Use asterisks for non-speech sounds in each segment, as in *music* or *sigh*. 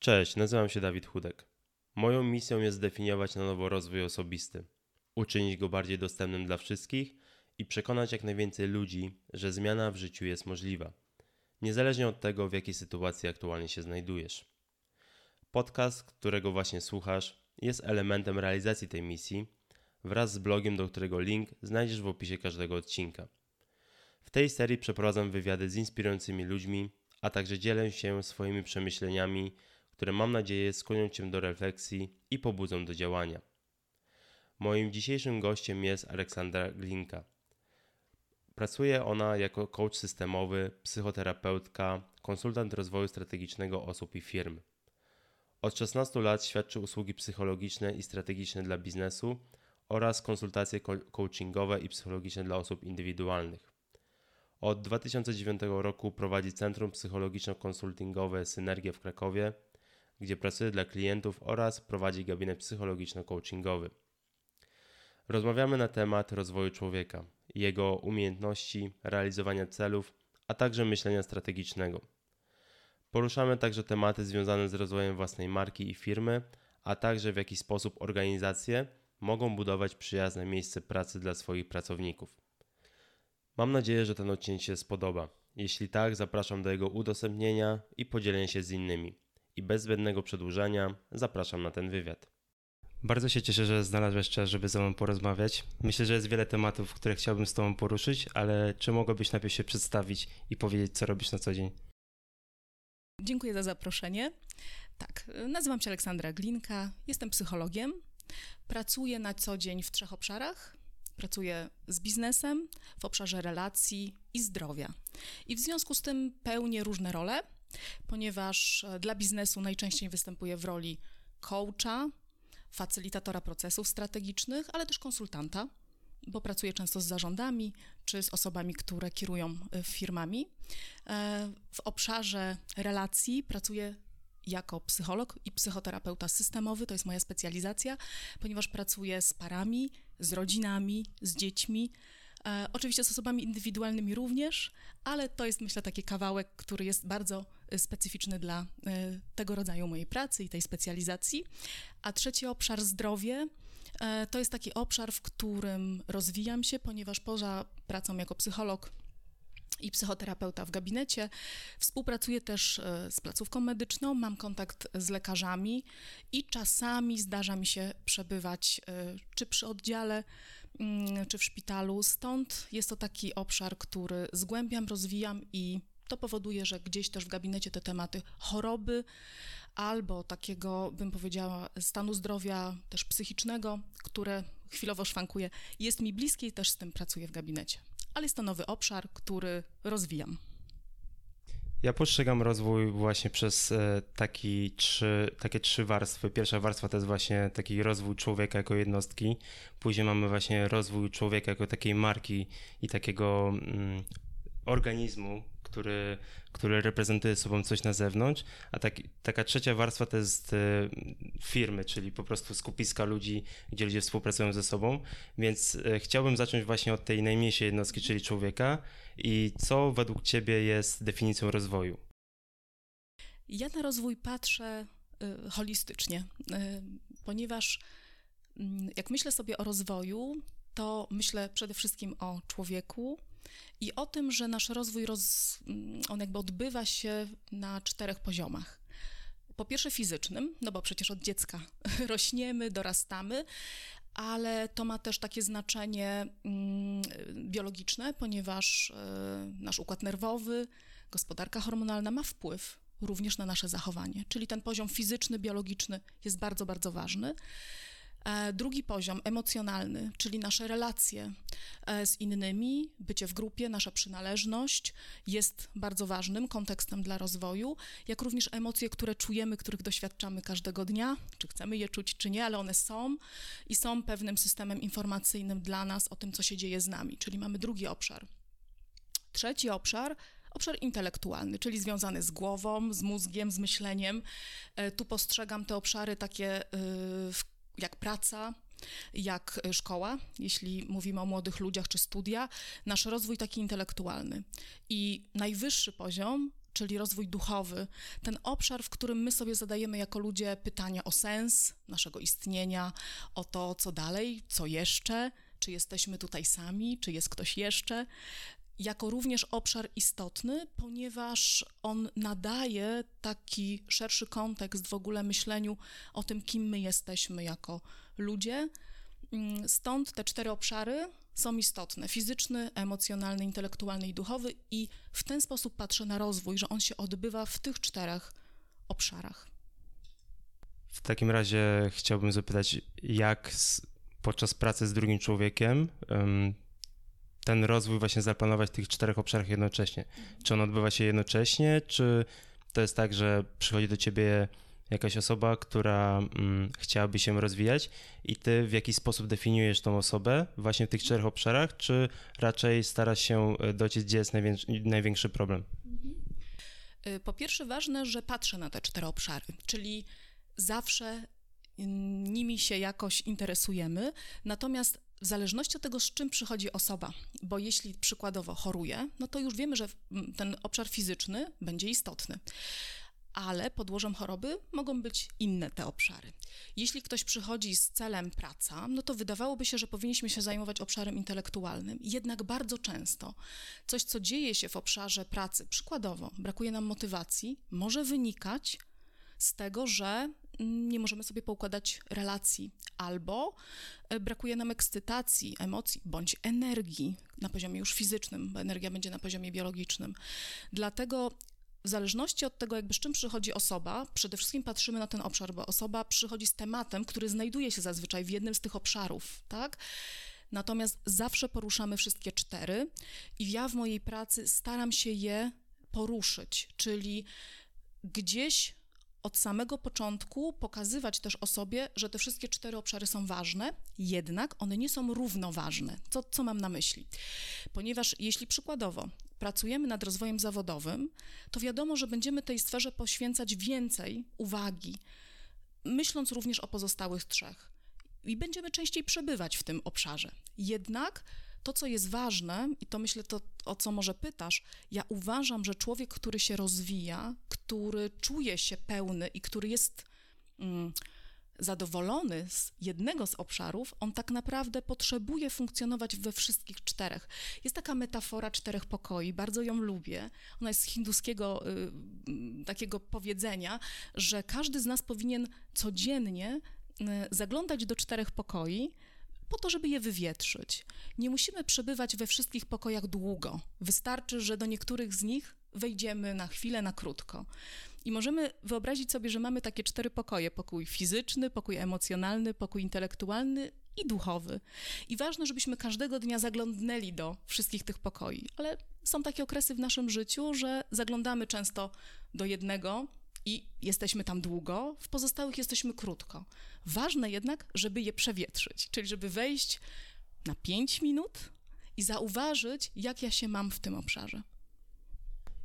Cześć, nazywam się Dawid Chudek. Moją misją jest zdefiniować na nowo rozwój osobisty, uczynić go bardziej dostępnym dla wszystkich i przekonać jak najwięcej ludzi, że zmiana w życiu jest możliwa, niezależnie od tego, w jakiej sytuacji aktualnie się znajdujesz. Podcast, którego właśnie słuchasz, jest elementem realizacji tej misji wraz z blogiem, do którego link znajdziesz w opisie każdego odcinka. W tej serii przeprowadzam wywiady z inspirującymi ludźmi, a także dzielę się swoimi przemyśleniami, które mam nadzieję skłonią Cię do refleksji i pobudzą do działania. Moim dzisiejszym gościem jest Aleksandra Glinka. Pracuje ona jako coach systemowy, psychoterapeutka, konsultant rozwoju strategicznego osób i firm. Od 16 lat świadczy usługi psychologiczne i strategiczne dla biznesu oraz konsultacje coachingowe i psychologiczne dla osób indywidualnych. Od 2009 roku prowadzi Centrum Psychologiczno-Konsultingowe Synergia w Krakowie, gdzie pracuje dla klientów oraz prowadzi gabinet psychologiczno-coachingowy. Rozmawiamy na temat rozwoju człowieka, jego umiejętności, realizowania celów, a także myślenia strategicznego. Poruszamy także tematy związane z rozwojem własnej marki i firmy, a także w jaki sposób organizacje mogą budować przyjazne miejsce pracy dla swoich pracowników. Mam nadzieję, że ten odcinek się spodoba. Jeśli tak, zapraszam do jego udostępnienia i podzielenia się z innymi. I bez zbędnego przedłużania zapraszam na ten wywiad. Bardzo się cieszę, że znalazłeś czas, żeby ze mną porozmawiać. Myślę, że jest wiele tematów, które chciałbym z Tobą poruszyć, ale czy mogłabyś najpierw się przedstawić i powiedzieć, co robisz na co dzień? Dziękuję za zaproszenie. Tak, nazywam się Aleksandra Glinka, jestem psychologiem. Pracuję na co dzień w trzech obszarach. Pracuję z biznesem w obszarze relacji i zdrowia. I w związku z tym pełnię różne role, ponieważ e, dla biznesu najczęściej występuję w roli coacha, facylitatora procesów strategicznych, ale też konsultanta, bo pracuję często z zarządami czy z osobami, które kierują e, firmami. E, w obszarze relacji pracuję jako psycholog i psychoterapeuta systemowy, to jest moja specjalizacja, ponieważ pracuję z parami, z rodzinami, z dziećmi, e, oczywiście z osobami indywidualnymi również, ale to jest myślę taki kawałek, który jest bardzo e, specyficzny dla e, tego rodzaju mojej pracy i tej specjalizacji. A trzeci obszar zdrowie. To jest taki obszar, w którym rozwijam się, ponieważ poza pracą jako psycholog i psychoterapeuta w gabinecie. Współpracuję też z placówką medyczną, mam kontakt z lekarzami i czasami zdarza mi się przebywać czy przy oddziale, czy w szpitalu. Stąd jest to taki obszar, który zgłębiam, rozwijam i to powoduje, że gdzieś też w gabinecie te tematy choroby albo takiego, bym powiedziała, stanu zdrowia też psychicznego, które chwilowo szwankuje, jest mi bliskie i też z tym pracuję w gabinecie ale jest to nowy obszar, który rozwijam. Ja postrzegam rozwój właśnie przez e, taki trzy, takie trzy warstwy. Pierwsza warstwa to jest właśnie taki rozwój człowieka jako jednostki. Później mamy właśnie rozwój człowieka jako takiej marki i takiego mm, organizmu, który, który reprezentuje sobą coś na zewnątrz, a tak, taka trzecia warstwa to jest e, firmy, czyli po prostu skupiska ludzi, gdzie ludzie współpracują ze sobą, więc e, chciałbym zacząć właśnie od tej najmniejszej jednostki, czyli człowieka i co według Ciebie jest definicją rozwoju? Ja na rozwój patrzę y, holistycznie, ponieważ y, jak myślę sobie o rozwoju, to myślę przede wszystkim o człowieku, i o tym, że nasz rozwój roz, mm, on jakby odbywa się na czterech poziomach. Po pierwsze fizycznym, no bo przecież od dziecka *laughs* rośniemy, dorastamy, ale to ma też takie znaczenie mm, biologiczne, ponieważ y, nasz układ nerwowy, gospodarka hormonalna ma wpływ również na nasze zachowanie. Czyli ten poziom fizyczny, biologiczny jest bardzo, bardzo ważny. E, drugi poziom emocjonalny, czyli nasze relacje e, z innymi, bycie w grupie, nasza przynależność jest bardzo ważnym kontekstem dla rozwoju, jak również emocje, które czujemy, których doświadczamy każdego dnia, czy chcemy je czuć, czy nie, ale one są i są pewnym systemem informacyjnym dla nas o tym, co się dzieje z nami, czyli mamy drugi obszar. Trzeci obszar obszar intelektualny, czyli związany z głową, z mózgiem, z myśleniem. E, tu postrzegam te obszary takie w jak praca, jak e, szkoła, jeśli mówimy o młodych ludziach czy studia, nasz rozwój taki intelektualny. I najwyższy poziom czyli rozwój duchowy, ten obszar, w którym my sobie zadajemy jako ludzie pytania o sens naszego istnienia, o to, co dalej, co jeszcze, czy jesteśmy tutaj sami, czy jest ktoś jeszcze, jako również obszar istotny, ponieważ on nadaje taki szerszy kontekst w ogóle myśleniu o tym, kim my jesteśmy jako ludzie. Mm, stąd te cztery obszary są istotne: fizyczny, emocjonalny, intelektualny i duchowy, i w ten sposób patrzę na rozwój, że on się odbywa w tych czterech obszarach. W takim razie chciałbym zapytać, jak podczas pracy z drugim człowiekiem ten rozwój właśnie zaplanować w tych czterech obszarach jednocześnie? Czy on odbywa się jednocześnie, czy to jest tak, że przychodzi do ciebie jakaś osoba, która mm, chciałaby się rozwijać i ty w jakiś sposób definiujesz tą osobę właśnie w tych czterech obszarach, czy raczej starasz się e, dociec, gdzie jest największy, problem? Y, po pierwsze ważne, że patrzę na te cztery obszary, czyli zawsze nimi się jakoś interesujemy, natomiast w zależności od tego, z czym przychodzi osoba, bo jeśli przykładowo choruje, no to już wiemy, że ten obszar fizyczny będzie istotny ale podłożem choroby mogą być inne te obszary. Jeśli ktoś przychodzi z celem praca, no to wydawałoby się, że powinniśmy się zajmować obszarem intelektualnym. Jednak bardzo często coś, co dzieje się w obszarze pracy, przykładowo brakuje nam motywacji, może wynikać z tego, że nie możemy sobie poukładać relacji, albo e, brakuje nam ekscytacji, emocji bądź energii na poziomie już fizycznym, bo energia będzie na poziomie biologicznym. Dlatego w zależności od tego, jakby z czym przychodzi osoba, przede wszystkim patrzymy na ten obszar, bo osoba przychodzi z tematem, który znajduje się zazwyczaj w jednym z tych obszarów, tak? Natomiast zawsze poruszamy wszystkie cztery i ja w mojej pracy staram się je poruszyć, czyli gdzieś od samego początku pokazywać też osobie, że te wszystkie cztery obszary są ważne, jednak one nie są równoważne. Co, co mam na myśli? Ponieważ jeśli przykładowo pracujemy nad rozwojem zawodowym, to wiadomo, że będziemy tej sferze poświęcać więcej uwagi, myśląc również o pozostałych trzech. I będziemy częściej przebywać w tym obszarze. Jednak to, co jest ważne, i to myślę to, o co może pytasz, ja uważam, że człowiek, który się rozwija, który czuje się pełny i który jest. Mm, zadowolony z jednego z obszarów, on tak naprawdę potrzebuje funkcjonować we wszystkich czterech. Jest taka metafora czterech pokoi, bardzo ją lubię. Ona jest z hinduskiego y, takiego powiedzenia, że każdy z nas powinien codziennie y, zaglądać do czterech pokoi, po to, żeby je wywietrzyć. Nie musimy przebywać we wszystkich pokojach długo. Wystarczy, że do niektórych z nich wejdziemy na chwilę, na krótko. I możemy wyobrazić sobie, że mamy takie cztery pokoje: pokój fizyczny, pokój emocjonalny, pokój intelektualny i duchowy. I ważne, żebyśmy każdego dnia zaglądnęli do wszystkich tych pokoi. Ale są takie okresy w naszym życiu, że zaglądamy często do jednego i jesteśmy tam długo, w pozostałych jesteśmy krótko. Ważne jednak, żeby je przewietrzyć, czyli żeby wejść na 5 minut i zauważyć, jak ja się mam w tym obszarze.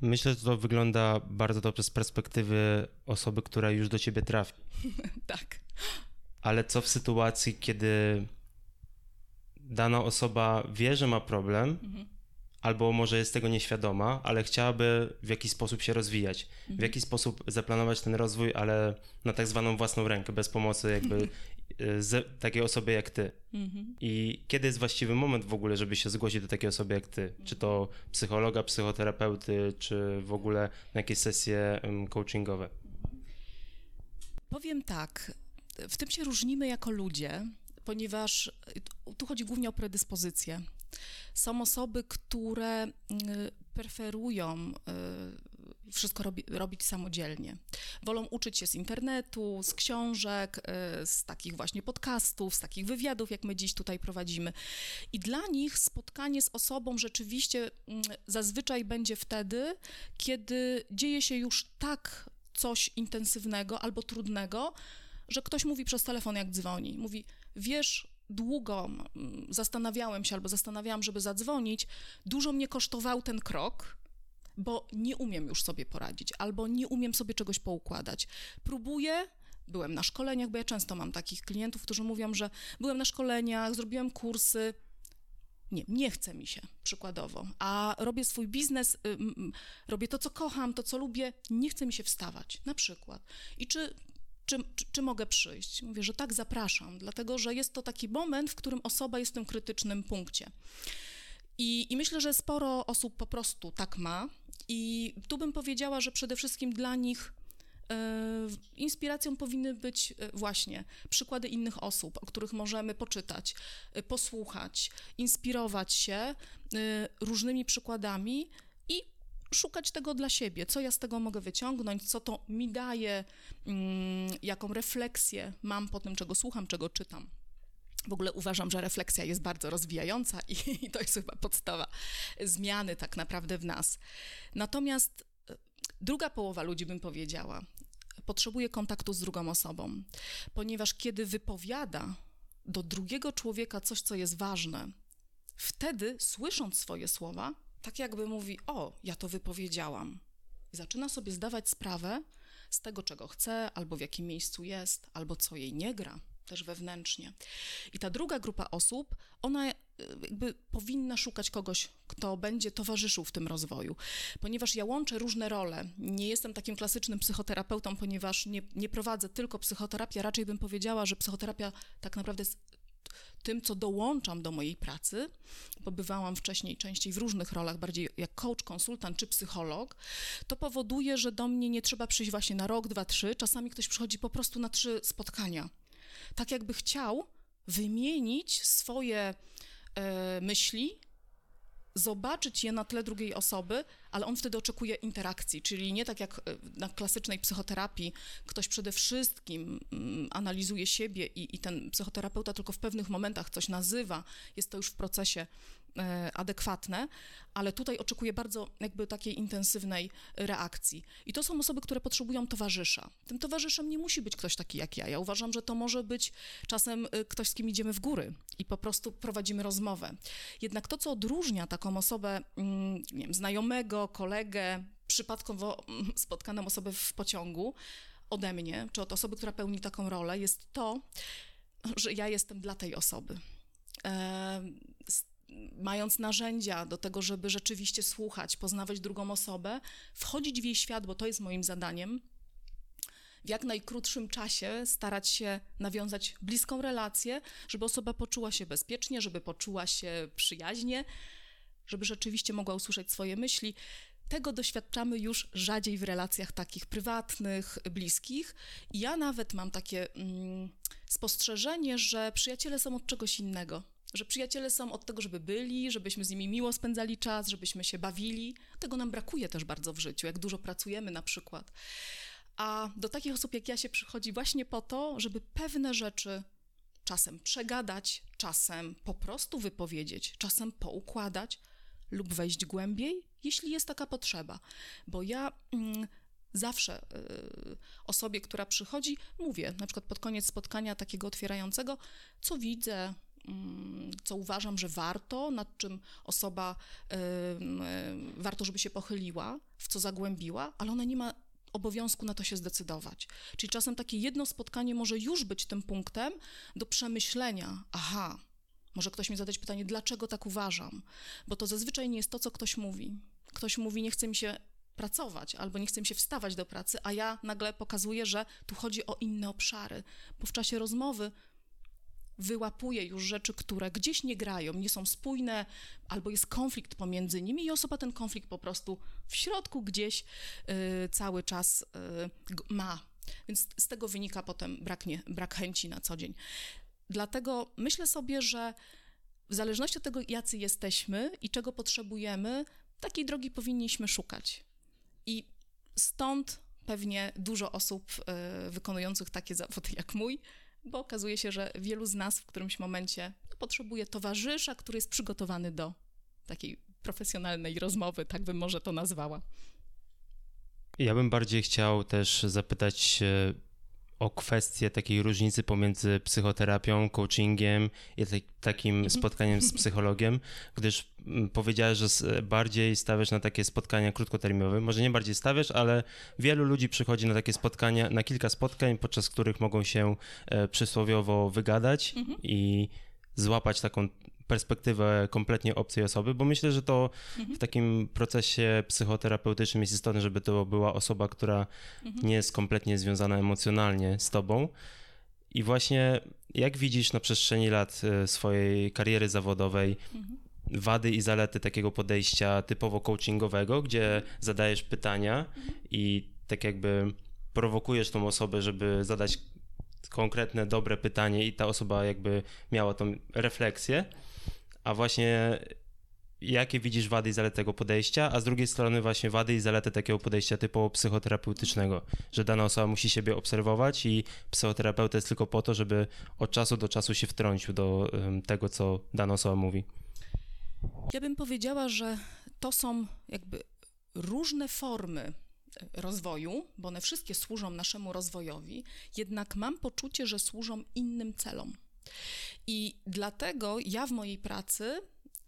Myślę, że to wygląda bardzo dobrze z perspektywy osoby, która już do ciebie trafi. *laughs* tak. Ale co w sytuacji, kiedy dana osoba wie, że ma problem, mhm. Albo może jest tego nieświadoma, ale chciałaby w jakiś sposób się rozwijać, mhm. w jaki sposób zaplanować ten rozwój, ale na tak zwaną własną rękę, bez pomocy jakby Y, z takiej osoby jak ty. Mhm. I kiedy jest właściwy moment w ogóle, żeby się zgłosić do takiej osoby jak ty? Czy to psychologa, psychoterapeuty, czy w ogóle na jakieś sesje coachingowe? Powiem tak. W tym się różnimy jako ludzie, ponieważ tu chodzi głównie o predyspozycje. Są osoby, które y, preferują y, wszystko robi, robić samodzielnie. Wolą uczyć się z internetu, z książek, y, z takich właśnie podcastów, z takich wywiadów, jak my dziś tutaj prowadzimy. I dla nich spotkanie z osobą rzeczywiście mm, zazwyczaj będzie wtedy, kiedy dzieje się już tak coś intensywnego albo trudnego, że ktoś mówi przez telefon, jak dzwoni. Mówi, wiesz, długo mm, zastanawiałem się albo zastanawiałam, żeby zadzwonić, dużo mnie kosztował ten krok, bo nie umiem już sobie poradzić, albo nie umiem sobie czegoś poukładać. Próbuję, byłem na szkoleniach, bo ja często mam takich klientów, którzy mówią, że byłem na szkoleniach, zrobiłem kursy, nie, nie chce mi się, przykładowo, a robię swój biznes, y, robię to, co kocham, to, co lubię, nie chce mi się wstawać, na przykład. I czy, czy, czy, czy, mogę przyjść? Mówię, że tak, zapraszam, dlatego że jest to taki moment, w którym osoba jest w tym krytycznym punkcie. I, I myślę, że sporo osób po prostu tak ma. I tu bym powiedziała, że przede wszystkim dla nich E, inspiracją powinny być e, właśnie przykłady innych osób, o których możemy poczytać, e, posłuchać, inspirować się różnymi przykładami i szukać tego dla siebie, co ja z tego mogę wyciągnąć, co to mi daje, mm, jaką refleksję mam po tym, czego słucham, czego czytam. W ogóle uważam, że refleksja jest bardzo rozwijająca i, *laughs* i to jest chyba podstawa zmiany tak naprawdę w nas. Natomiast Druga połowa ludzi, bym powiedziała, potrzebuje kontaktu z drugą osobą, ponieważ kiedy wypowiada do drugiego człowieka coś, co jest ważne, wtedy, słysząc swoje słowa, tak jakby mówi: O, ja to wypowiedziałam. I zaczyna sobie zdawać sprawę z tego, czego chce, albo w jakim miejscu jest, albo co jej nie gra też wewnętrznie. I ta druga grupa osób, ona e, jakby powinna szukać kogoś, kto będzie towarzyszył w tym rozwoju, ponieważ ja łączę różne role. Nie jestem takim klasycznym psychoterapeutą, ponieważ nie, nie prowadzę tylko psychoterapii, raczej bym powiedziała, że psychoterapia tak naprawdę jest tym, co dołączam do mojej pracy, bo bywałam wcześniej częściej w różnych rolach, bardziej jak coach, konsultant czy psycholog, to powoduje, że do mnie nie trzeba przyjść właśnie na rok, dwa, trzy. Czasami ktoś przychodzi po prostu na trzy spotkania. Tak jakby chciał wymienić swoje e, myśli, zobaczyć je na tle drugiej osoby, ale on wtedy oczekuje interakcji, czyli nie tak jak e, na klasycznej psychoterapii, ktoś przede wszystkim mm, analizuje siebie i, i ten psychoterapeuta tylko w pewnych momentach coś nazywa, jest to już w procesie adekwatne, ale tutaj oczekuję bardzo jakby takiej intensywnej reakcji. I to są osoby, które potrzebują towarzysza. Tym towarzyszem nie musi być ktoś taki jak ja. Ja uważam, że to może być czasem e, ktoś, z kim idziemy w góry i po prostu prowadzimy rozmowę. Jednak to, co odróżnia taką osobę, mm, nie wiem, znajomego, kolegę, przypadkowo mm, spotkaną osobę w pociągu ode mnie, czy od osoby, która pełni taką rolę, jest to, że ja jestem dla tej osoby mając narzędzia do tego, żeby rzeczywiście słuchać, poznawać drugą osobę, wchodzić w jej świat, bo to jest moim zadaniem, w jak najkrótszym czasie starać się nawiązać bliską relację, żeby osoba poczuła się bezpiecznie, żeby poczuła się przyjaźnie, żeby rzeczywiście mogła usłyszeć swoje myśli. Tego doświadczamy już rzadziej w relacjach takich prywatnych, bliskich. Ja nawet mam takie mm, spostrzeżenie, że przyjaciele są od czegoś innego że przyjaciele są od tego, żeby byli, żebyśmy z nimi miło spędzali czas, żebyśmy się bawili. Tego nam brakuje też bardzo w życiu, jak dużo pracujemy na przykład. A do takich osób jak ja się przychodzi właśnie po to, żeby pewne rzeczy czasem przegadać, czasem po prostu wypowiedzieć, czasem poukładać lub wejść głębiej, jeśli jest taka potrzeba. Bo ja. Mm, zawsze y, osobie, która przychodzi, mówię, na przykład pod koniec spotkania takiego otwierającego, co widzę, co uważam, że warto, nad czym osoba, warto, żeby się pochyliła, w co zagłębiła, ale ona nie ma obowiązku na to się zdecydować. Czyli czasem takie jedno spotkanie może już być tym punktem do przemyślenia. Aha, może ktoś mi zadać pytanie, dlaczego tak uważam? Bo to zazwyczaj nie jest to, co ktoś mówi. Ktoś mówi, nie chce mi się pracować, albo nie chce mi się wstawać do pracy, a ja nagle pokazuję, że tu chodzi o inne obszary, bo w czasie rozmowy wyłapuje już rzeczy, które gdzieś nie grają, nie są spójne, albo jest konflikt pomiędzy nimi i osoba ten konflikt po prostu w środku gdzieś y, cały czas y, ma. Więc z tego wynika potem brak, nie, brak chęci na co dzień. Dlatego myślę sobie, że w zależności od tego, jacy jesteśmy i czego potrzebujemy, takiej drogi powinniśmy szukać. I stąd pewnie dużo osób y, wykonujących takie zawody jak mój bo okazuje się, że wielu z nas w którymś momencie potrzebuje towarzysza, który jest przygotowany do takiej profesjonalnej rozmowy, tak bym może to nazwała. Ja bym bardziej chciał też zapytać o kwestię takiej różnicy pomiędzy psychoterapią, coachingiem i takim mhm. spotkaniem z psychologiem, gdyż mm, powiedziałeś, że bardziej stawiasz na takie spotkania krótkoterminowe. Może nie bardziej stawiasz, ale wielu ludzi przychodzi na takie spotkania, na kilka spotkań, podczas których mogą się e, przysłowiowo wygadać mhm. i złapać taką perspektywę kompletnie obcej osoby, bo myślę, że to w takim procesie psychoterapeutycznym jest istotne, żeby to była osoba, która nie jest kompletnie związana emocjonalnie z tobą. I właśnie jak widzisz na przestrzeni lat e, swojej kariery zawodowej wady i zalety takiego podejścia typowo coachingowego, gdzie zadajesz pytania i tak jakby prowokujesz tą osobę, żeby zadać konkretne, dobre pytanie i ta osoba jakby miała tą refleksję, a właśnie jakie widzisz wady i zalety tego podejścia, a z drugiej strony właśnie wady i zalety takiego podejścia typowo psychoterapeutycznego, że dana osoba musi siebie obserwować i psychoterapeuta jest tylko po to, żeby od czasu do czasu się wtrącił do tego, co dana osoba mówi. Ja bym powiedziała, że to są jakby różne formy e, rozwoju, bo one wszystkie służą naszemu rozwojowi, jednak mam poczucie, że służą innym celom. I dlatego ja w mojej pracy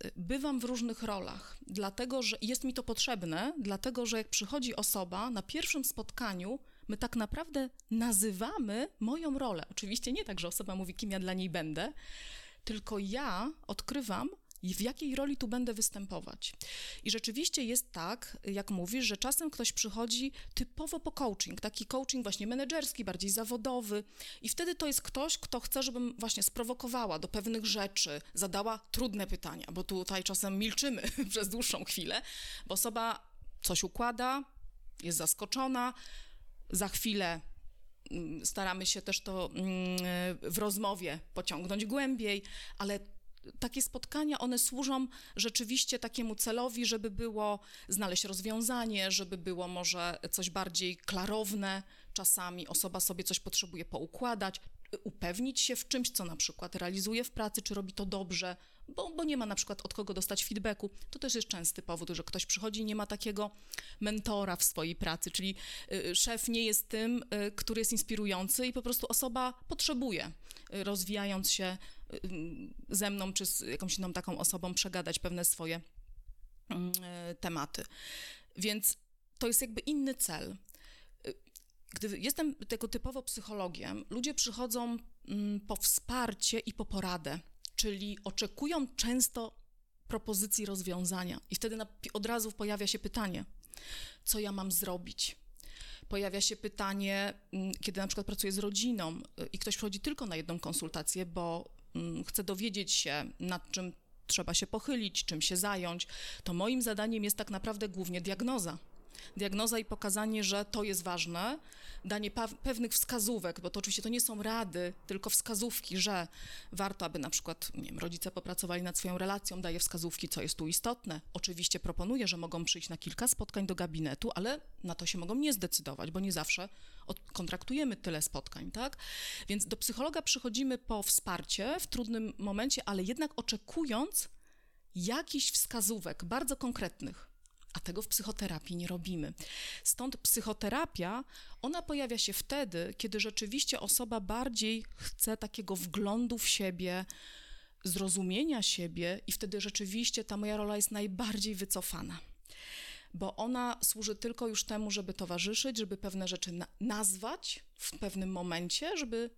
y, bywam w różnych rolach, dlatego że jest mi to potrzebne, dlatego że jak przychodzi osoba na pierwszym spotkaniu, my tak naprawdę nazywamy moją rolę. Oczywiście nie tak, że osoba mówi, kim ja dla niej będę, tylko ja odkrywam, w jakiej roli tu będę występować. I rzeczywiście jest tak, jak mówisz, że czasem ktoś przychodzi typowo po coaching, taki coaching właśnie menedżerski, bardziej zawodowy, i wtedy to jest ktoś, kto chce, żebym właśnie sprowokowała do pewnych rzeczy, zadała trudne pytania, bo tutaj czasem milczymy *laughs* przez dłuższą chwilę, bo osoba coś układa, jest zaskoczona, za chwilę mm, staramy się też to mm, w rozmowie pociągnąć głębiej, ale takie spotkania, one służą rzeczywiście takiemu celowi, żeby było znaleźć rozwiązanie, żeby było może coś bardziej klarowne. Czasami osoba sobie coś potrzebuje poukładać, upewnić się w czymś, co na przykład realizuje w pracy, czy robi to dobrze, bo, bo nie ma na przykład od kogo dostać feedbacku. To też jest częsty powód, że ktoś przychodzi i nie ma takiego mentora w swojej pracy, czyli y, szef nie jest tym, y, który jest inspirujący i po prostu osoba potrzebuje, y, rozwijając się ze mną czy z jakąś inną taką osobą przegadać pewne swoje mm, tematy. Więc to jest jakby inny cel. Gdy jestem tego typowo psychologiem, ludzie przychodzą mm, po wsparcie i po poradę czyli oczekują często propozycji rozwiązania. I wtedy od razu pojawia się pytanie, co ja mam zrobić? Pojawia się pytanie, mm, kiedy na przykład pracuję z rodziną y, i ktoś przychodzi tylko na jedną konsultację, bo mm, chce dowiedzieć się, nad czym trzeba się pochylić, czym się zająć, to moim zadaniem jest tak naprawdę głównie diagnoza diagnoza i pokazanie, że to jest ważne, danie pewnych wskazówek, bo to oczywiście to nie są rady, tylko wskazówki, że warto, aby na przykład nie wiem, rodzice popracowali nad swoją relacją, daje wskazówki, co jest tu istotne. Oczywiście proponuję, że mogą przyjść na kilka spotkań do gabinetu, ale na to się mogą nie zdecydować, bo nie zawsze kontraktujemy tyle spotkań, tak? Więc do psychologa przychodzimy po wsparcie w trudnym momencie, ale jednak oczekując jakichś wskazówek bardzo konkretnych a tego w psychoterapii nie robimy. Stąd psychoterapia, ona pojawia się wtedy, kiedy rzeczywiście osoba bardziej chce takiego wglądu w siebie, zrozumienia siebie, i wtedy rzeczywiście ta moja rola jest najbardziej wycofana. Bo ona służy tylko już temu, żeby towarzyszyć, żeby pewne rzeczy na nazwać w pewnym momencie, żeby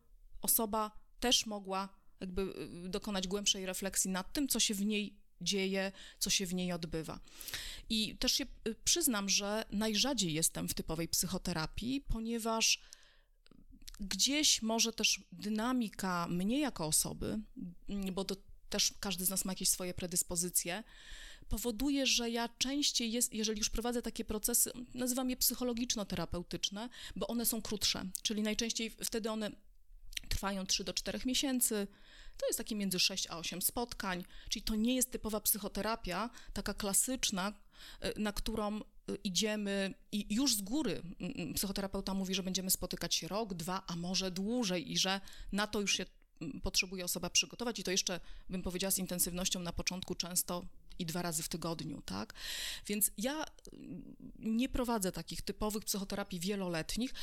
osoba też mogła jakby y, dokonać głębszej refleksji nad tym, co się w niej dzieje, co się w niej odbywa. I też się y, przyznam, że najrzadziej jestem w typowej psychoterapii, ponieważ gdzieś może też dynamika mnie jako osoby, mm, bo to też każdy z nas ma jakieś swoje predyspozycje, powoduje, że ja częściej jest, jeżeli już prowadzę takie procesy, nazywam je psychologiczno-terapeutyczne, bo one są krótsze, czyli najczęściej wtedy one trwają 3 do 4 miesięcy, to jest takie między 6 a 8 spotkań, czyli to nie jest typowa psychoterapia, taka klasyczna, y, na którą y, idziemy i już z góry psychoterapeuta mówi, że będziemy spotykać się rok, dwa, a może dłużej i że na to już się potrzebuje osoba przygotować i to jeszcze, bym powiedziała, z intensywnością na początku często i dwa razy w tygodniu, tak? Więc ja nie prowadzę takich typowych psychoterapii wieloletnich,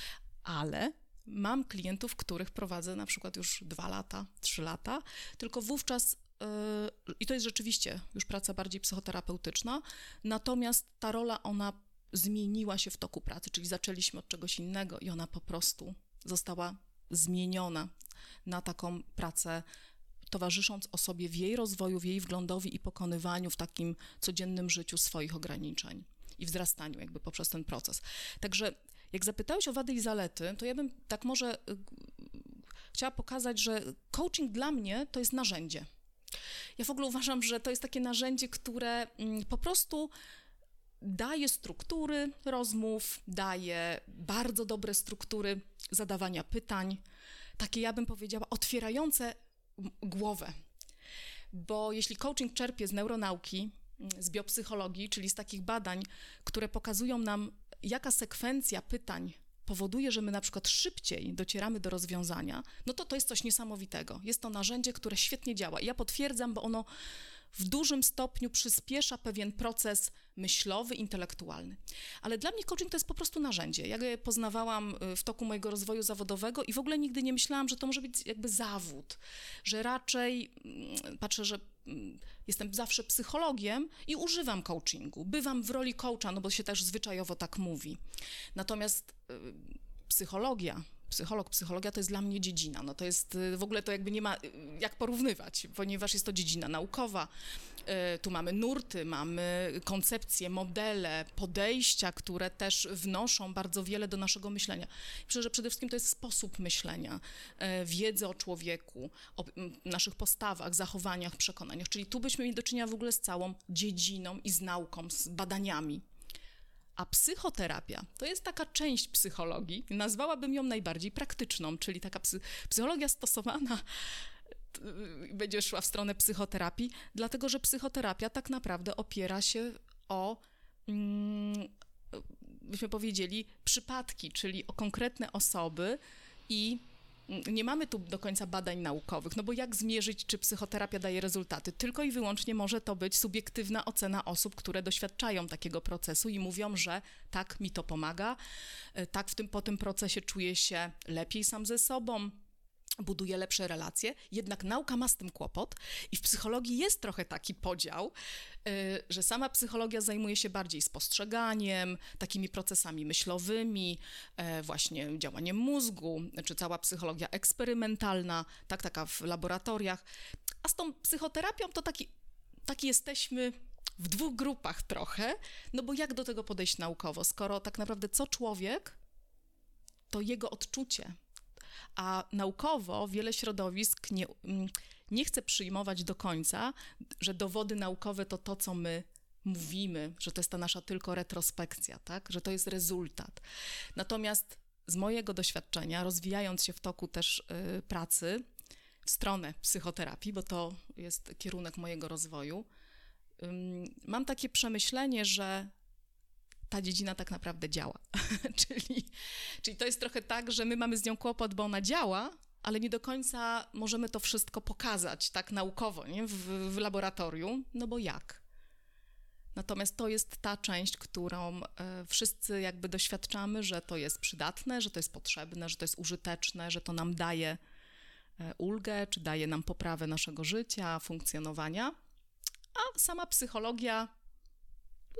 ale Mam klientów, których prowadzę na przykład już dwa lata, trzy lata, tylko wówczas yy, i to jest rzeczywiście już praca bardziej psychoterapeutyczna, natomiast ta rola ona zmieniła się w toku pracy, czyli zaczęliśmy od czegoś innego i ona po prostu została zmieniona na taką pracę towarzysząc osobie w jej rozwoju, w jej wglądowi i pokonywaniu w takim codziennym życiu swoich ograniczeń i wzrastaniu jakby poprzez ten proces. Także jak zapytałeś o wady i zalety, to ja bym tak może y, chciała pokazać, że coaching dla mnie to jest narzędzie. Ja w ogóle uważam, że to jest takie narzędzie, które mm, po prostu daje struktury rozmów, daje bardzo dobre struktury zadawania pytań, takie ja bym powiedziała otwierające głowę. Bo jeśli coaching czerpie z neuronauki, z biopsychologii, czyli z takich badań, które pokazują nam, jaka sekwencja pytań powoduje, że my na przykład szybciej docieramy do rozwiązania, no to to jest coś niesamowitego. Jest to narzędzie, które świetnie działa. I ja potwierdzam, bo ono w dużym stopniu przyspiesza pewien proces myślowy, intelektualny. Ale dla mnie coaching to jest po prostu narzędzie. Ja je poznawałam y, w toku mojego rozwoju zawodowego i w ogóle nigdy nie myślałam, że to może być jakby zawód, że raczej mm, patrzę, że jestem zawsze psychologiem i używam coachingu. Bywam w roli coacha, no bo się też zwyczajowo tak mówi. Natomiast y, psychologia psycholog, psychologia to jest dla mnie dziedzina. No to jest y, w ogóle to jakby nie ma y, jak porównywać, ponieważ jest to dziedzina naukowa. Y, tu mamy nurty, mamy koncepcje, modele, podejścia, które też wnoszą bardzo wiele do naszego myślenia. Myślę, że przede wszystkim to jest sposób myślenia, wiedzy o człowieku, o naszych postawach, zachowaniach, przekonaniach. Czyli tu byśmy mieli do czynienia w ogóle z całą dziedziną i z nauką, z badaniami. A psychoterapia to jest taka część psychologii, nazwałabym ją najbardziej praktyczną, czyli taka psy psychologia stosowana będzie szła w stronę psychoterapii, dlatego że psychoterapia tak naprawdę opiera się o, mm, byśmy powiedzieli, przypadki, czyli o konkretne osoby i nie mamy tu do końca badań naukowych, no bo jak zmierzyć, czy psychoterapia daje rezultaty? Tylko i wyłącznie może to być subiektywna ocena osób, które doświadczają takiego procesu i mówią, że tak mi to pomaga, e, tak w tym, po tym procesie czuję się lepiej sam ze sobą, buduje lepsze relacje, jednak nauka ma z tym kłopot i w psychologii jest trochę taki podział, y, że sama psychologia zajmuje się bardziej spostrzeganiem, takimi procesami myślowymi, e, właśnie działaniem mózgu, czy cała psychologia eksperymentalna, tak, taka w laboratoriach, a z tą psychoterapią to taki, taki jesteśmy w dwóch grupach trochę, no bo jak do tego podejść naukowo, skoro tak naprawdę co człowiek, to jego odczucie, a naukowo wiele środowisk nie, mm, nie chce przyjmować do końca, że dowody naukowe to to, co my mówimy, że to jest ta nasza tylko retrospekcja, tak? że to jest rezultat. Natomiast z mojego doświadczenia, rozwijając się w toku też y, pracy w stronę psychoterapii, bo to jest kierunek mojego rozwoju, y, mam takie przemyślenie, że ta dziedzina tak naprawdę działa. *laughs* czyli, czyli to jest trochę tak, że my mamy z nią kłopot, bo ona działa, ale nie do końca możemy to wszystko pokazać tak naukowo, nie? W, w laboratorium, no bo jak? Natomiast to jest ta część, którą e, wszyscy jakby doświadczamy, że to jest przydatne, że to jest potrzebne, że to jest użyteczne, że to nam daje e, ulgę, czy daje nam poprawę naszego życia, funkcjonowania. A sama psychologia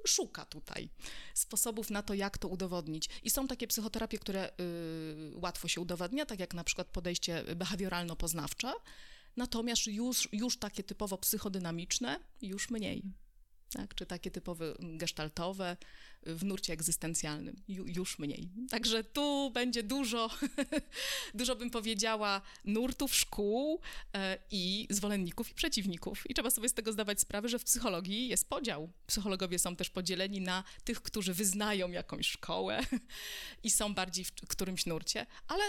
szuka tutaj sposobów na to, jak to udowodnić. I są takie psychoterapie, które y, łatwo się udowadnia, tak jak na przykład podejście behawioralno-poznawcze, natomiast już, już takie typowo psychodynamiczne, już mniej tak? czy takie typowe gestaltowe w nurcie egzystencjalnym, Ju, już mniej. Także tu będzie dużo, *laughs* dużo bym powiedziała, nurtów, szkół e, i zwolenników i przeciwników. I trzeba sobie z tego zdawać sprawę, że w psychologii jest podział. Psychologowie są też podzieleni na tych, którzy wyznają jakąś szkołę *laughs* i są bardziej w którymś nurcie, ale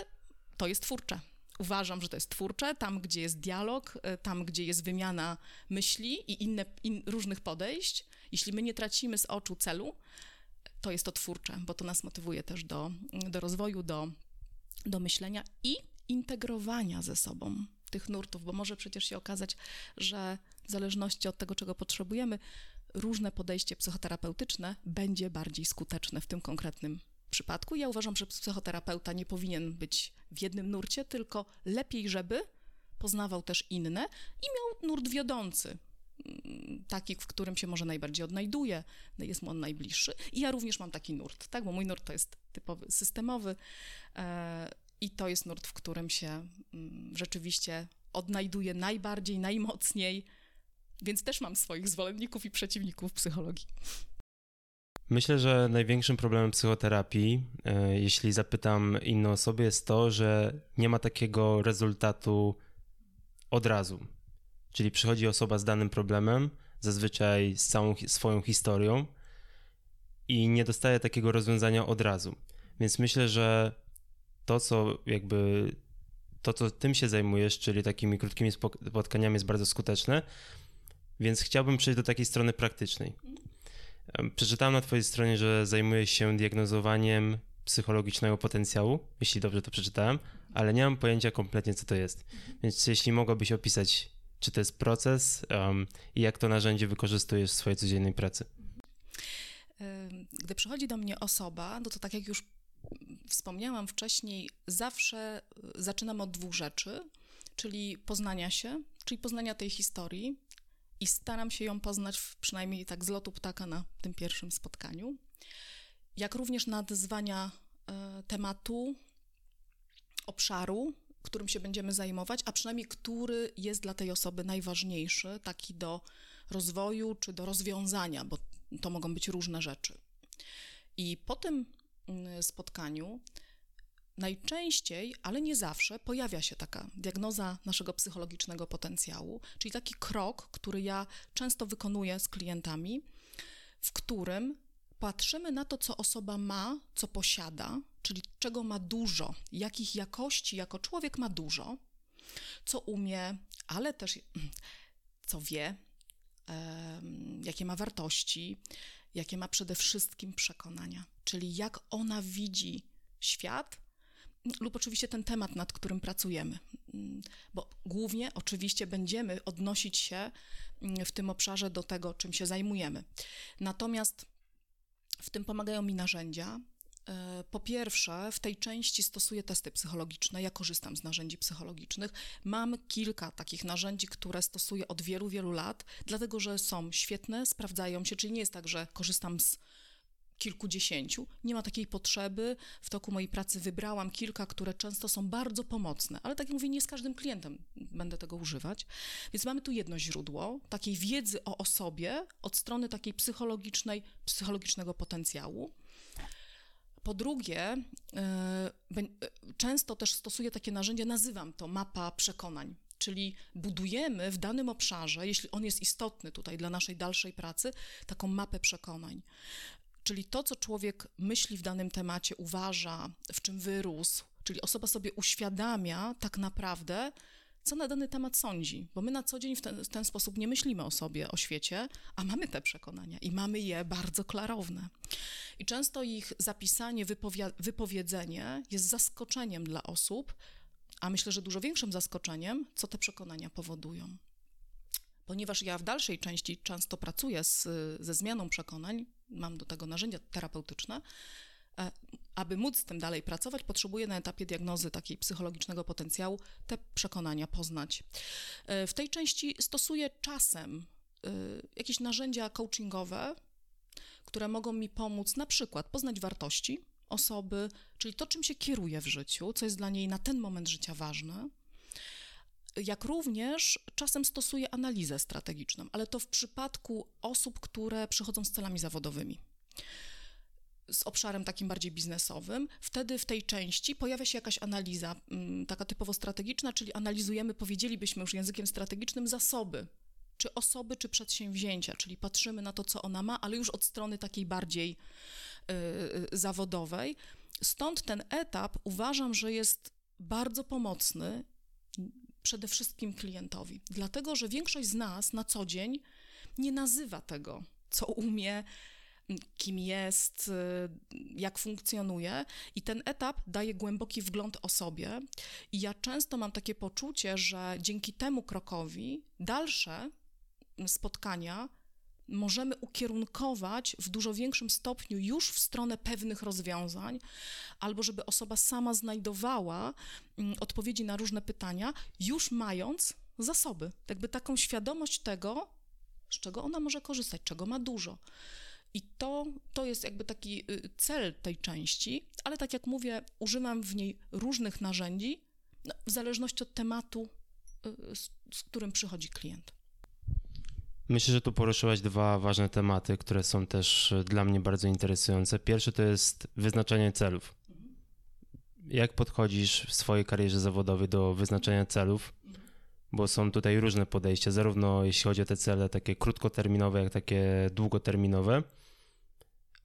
to jest twórcze uważam, że to jest twórcze, tam gdzie jest dialog, e, tam gdzie jest wymiana myśli i inne, in, różnych podejść. Jeśli my nie tracimy z oczu celu, to jest to twórcze, bo to nas motywuje też do, do rozwoju, do, do myślenia i integrowania ze sobą tych nurtów, bo może przecież się okazać, że w zależności od tego, czego potrzebujemy, różne podejście psychoterapeutyczne będzie bardziej skuteczne w tym konkretnym przypadku. Ja uważam, że psychoterapeuta nie powinien być w jednym nurcie, tylko lepiej, żeby poznawał też inne i miał nurt wiodący, mm, taki, w którym się może najbardziej odnajduje, jest mu on najbliższy. I ja również mam taki nurt, tak, bo mój nurt to jest typowy systemowy e, i to jest nurt, w którym się mm, rzeczywiście odnajduję najbardziej, najmocniej, więc też mam swoich zwolenników i przeciwników psychologii. Myślę, że największym problemem psychoterapii, e, jeśli zapytam inne osoby, jest to, że nie ma takiego rezultatu od razu. Czyli przychodzi osoba z danym problemem, zazwyczaj z całą swoją historią i nie dostaje takiego rozwiązania od razu. Więc myślę, że to, co jakby to, co tym się zajmujesz, czyli takimi krótkimi spotkaniami, jest bardzo skuteczne. Więc chciałbym przejść do takiej strony praktycznej. Przeczytałem na Twojej stronie, że zajmujesz się diagnozowaniem psychologicznego potencjału, jeśli dobrze to przeczytałem, ale nie mam pojęcia kompletnie, co to jest. Więc jeśli mogłabyś opisać, czy to jest proces um, i jak to narzędzie wykorzystujesz w swojej codziennej pracy? Gdy przychodzi do mnie osoba, no to tak jak już wspomniałam wcześniej, zawsze y, zaczynam od dwóch rzeczy, czyli poznania się, czyli poznania tej historii i staram się ją poznać przynajmniej tak z lotu ptaka na tym pierwszym spotkaniu, jak również nadezwania y, tematu, obszaru, którym się będziemy zajmować, a przynajmniej który jest dla tej osoby najważniejszy, taki do rozwoju czy do rozwiązania, bo to mogą być różne rzeczy. I po tym mm, spotkaniu najczęściej, ale nie zawsze, pojawia się taka diagnoza naszego psychologicznego potencjału, czyli taki krok, który ja często wykonuję z klientami, w którym patrzymy na to, co osoba ma, co posiada, czyli czego ma dużo, jakich jakości jako człowiek ma dużo, co umie, ale też *clears throat* co wie, jakie ma wartości, jakie ma przede wszystkim przekonania, czyli jak ona widzi świat lub oczywiście ten temat, nad którym pracujemy. Bo głównie oczywiście będziemy odnosić się w tym obszarze do tego, czym się zajmujemy. Natomiast w tym pomagają mi narzędzia, E, po pierwsze, w tej części stosuję testy psychologiczne. Ja korzystam z narzędzi psychologicznych. Mam kilka takich narzędzi, które stosuję od wielu, wielu lat, dlatego że są świetne, sprawdzają się, czyli nie jest tak, że korzystam z kilkudziesięciu. Nie ma takiej potrzeby. W toku mojej pracy wybrałam kilka, które często są bardzo pomocne, ale tak jak mówię, nie z każdym klientem będę tego używać. Więc mamy tu jedno źródło takiej wiedzy o osobie od strony takiej psychologicznej, psychologicznego potencjału. Po drugie, e, e, często też stosuję takie narzędzie, nazywam to mapa przekonań. Czyli budujemy w danym obszarze, jeśli on jest istotny tutaj dla naszej dalszej pracy, taką mapę przekonań. Czyli to, co człowiek myśli w danym temacie, uważa, w czym wyrósł, czyli osoba sobie uświadamia tak naprawdę, co na dany temat sądzi, bo my na co dzień w ten, w ten, sposób nie myślimy o sobie, o świecie, a mamy te przekonania i mamy je bardzo klarowne. I często ich zapisanie, wypowiedzenie jest zaskoczeniem dla osób, a myślę, że dużo większym zaskoczeniem, co te przekonania powodują. Ponieważ ja w dalszej części często pracuję z, ze zmianą przekonań, mam do tego narzędzia terapeutyczne, e, aby móc z tym dalej pracować, potrzebuję na etapie diagnozy takiej psychologicznego potencjału te przekonania poznać. E, w tej części stosuję czasem e, jakieś narzędzia coachingowe, które mogą mi pomóc na przykład poznać wartości osoby, czyli to, czym się kieruje w życiu, co jest dla niej na ten moment życia ważne. Jak również czasem stosuję analizę strategiczną, ale to w przypadku osób, które przychodzą z celami zawodowymi. Z obszarem takim bardziej biznesowym, wtedy w tej części pojawia się jakaś analiza, mm, taka typowo strategiczna, czyli analizujemy, powiedzielibyśmy już językiem strategicznym, zasoby, czy osoby, czy przedsięwzięcia, czyli patrzymy na to, co ona ma, ale już od strony takiej bardziej yy, zawodowej. Stąd ten etap uważam, że jest bardzo pomocny przede wszystkim klientowi, dlatego że większość z nas na co dzień nie nazywa tego, co umie, kim jest, jak funkcjonuje, i ten etap daje głęboki wgląd o sobie. I ja często mam takie poczucie, że dzięki temu krokowi dalsze spotkania możemy ukierunkować w dużo większym stopniu już w stronę pewnych rozwiązań, albo żeby osoba sama znajdowała mm, odpowiedzi na różne pytania, już mając zasoby. Jakby taką świadomość tego, z czego ona może korzystać, czego ma dużo. I to, to jest jakby taki y, cel tej części, ale tak jak mówię, używam w niej różnych narzędzi, no, w zależności od tematu, y, z, z którym przychodzi klient. Myślę, że tu poruszyłaś dwa ważne tematy, które są też e, dla mnie bardzo interesujące. Pierwszy to jest wyznaczanie celów. Jak podchodzisz w swojej karierze zawodowej do wyznaczania celów? Bo są tutaj różne podejścia, zarówno jeśli chodzi o te cele takie krótkoterminowe, jak takie długoterminowe.